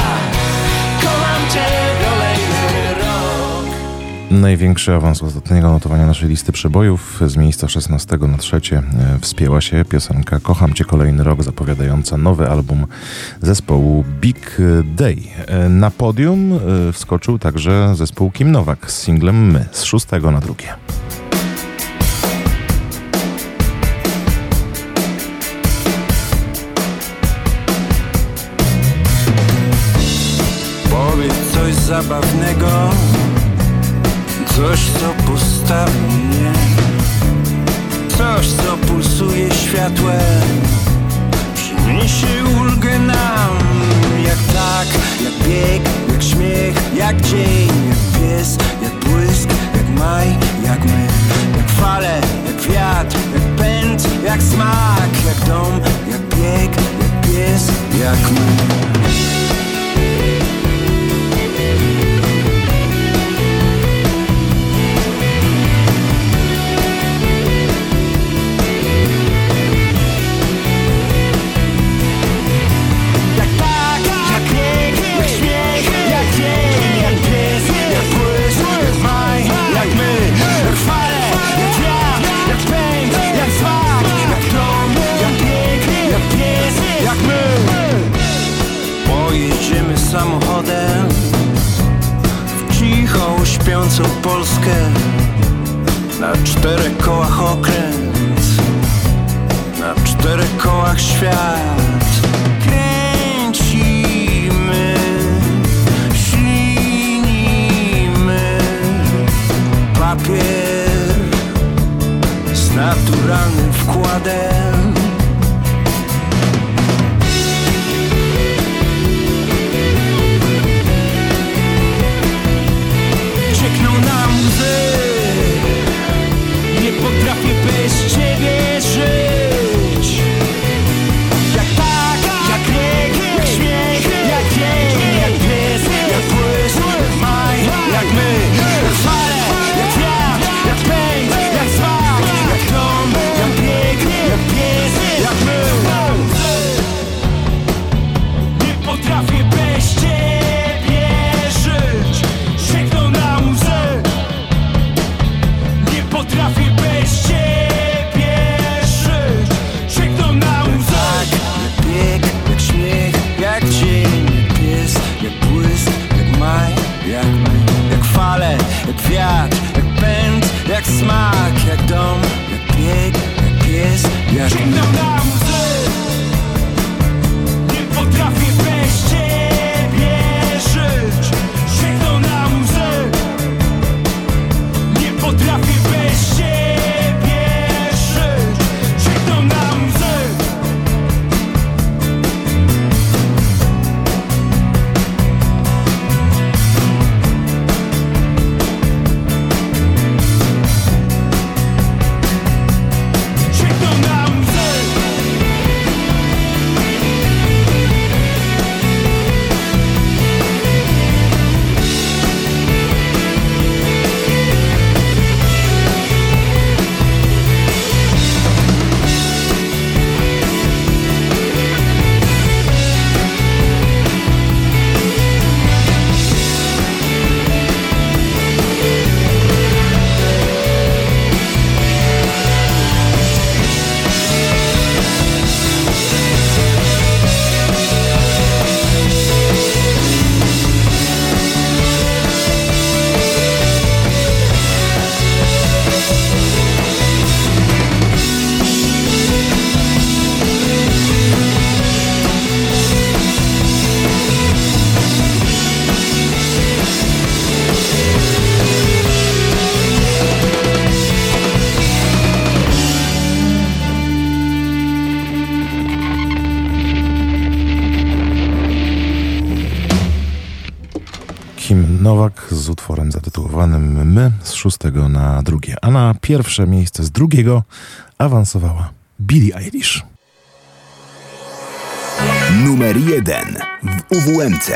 Największy awans ostatniego notowania naszej listy przebojów z miejsca 16 na trzecie e, wspięła się piosenka Kocham Cię kolejny rok zapowiadająca nowy album zespołu Big Day. E, Na podium e, wskoczył także zespół Kim Nowak z singlem My z szóstego na drugie. Coś zabawnego Coś co postawi mnie Coś co pulsuje światłem. Przyniesie ulgę nam. Jak tak, jak bieg, jak śmiech Jak dzień, jak pies, jak błysk Jak maj, jak my. Jak fale, jak wiatr, jak pęd Jak smak, jak dom, jak bieg, jak pies, jak my szóstego na drugie, a na pierwsze miejsce z drugiego awansowała Billie Eilish. Numer jeden w UWMC.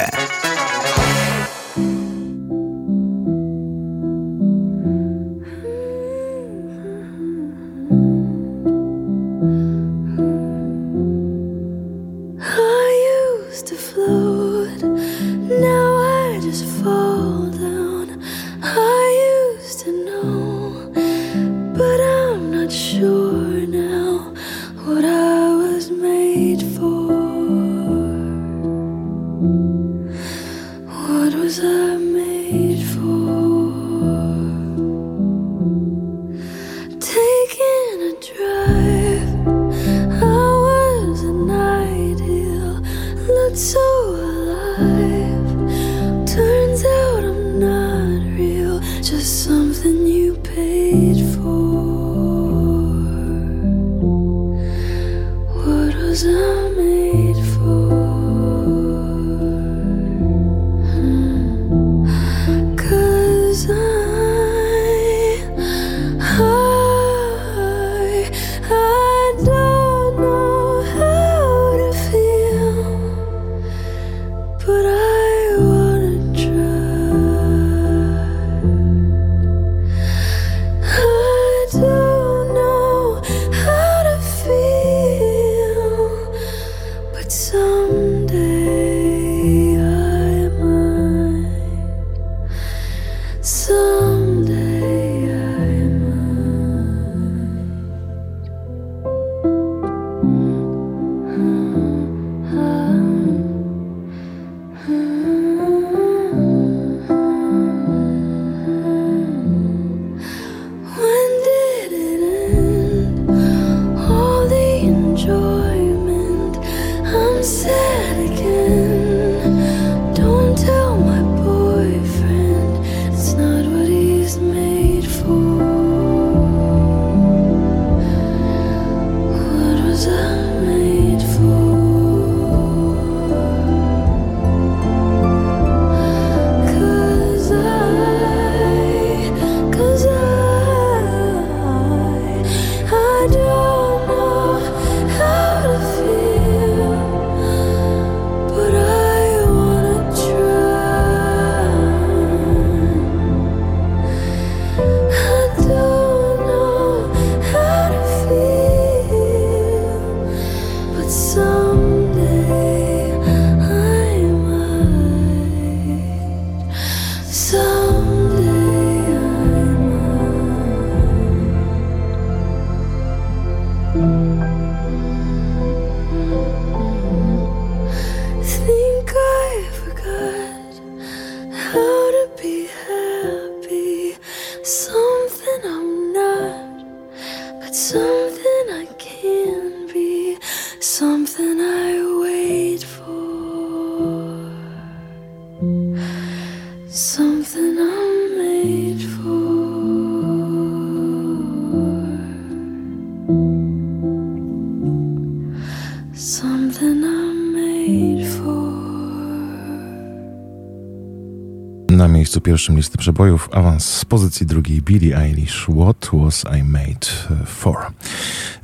miejscu pierwszym listy przebojów awans z pozycji drugiej Billie Eilish What Was I Made For.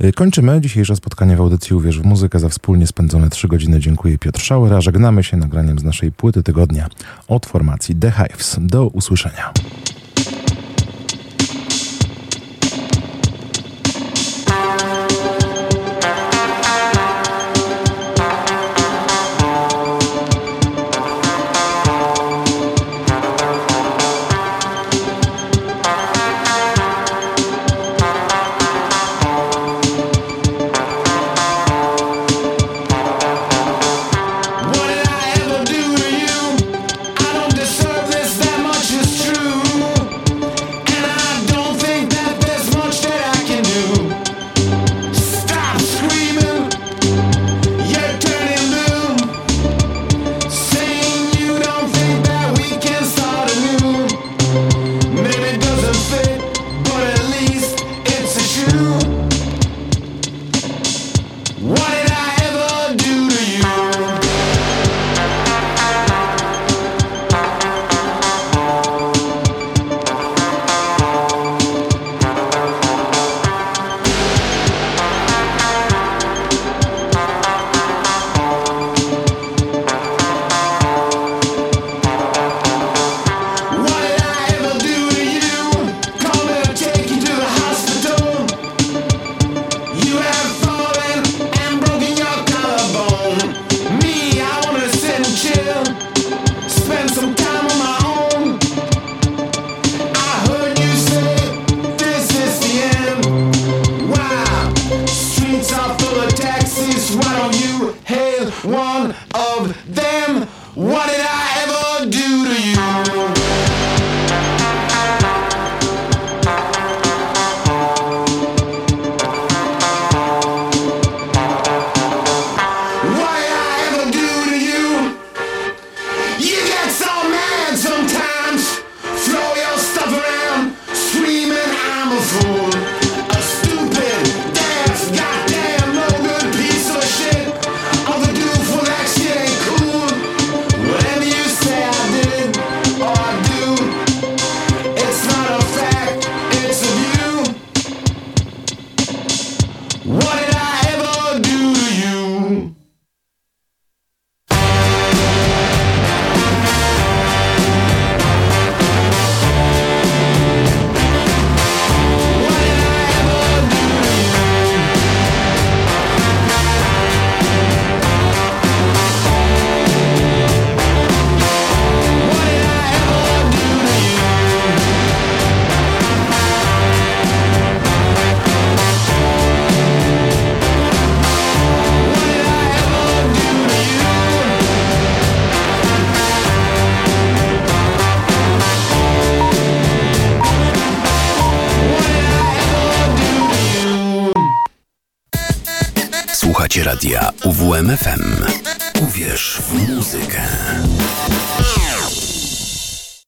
Y, kończymy dzisiejsze spotkanie w audycji Uwierz w muzykę za wspólnie spędzone 3 godziny. Dziękuję Piotr Szałera. Żegnamy się nagraniem z naszej płyty tygodnia od formacji The Hives. Do usłyszenia.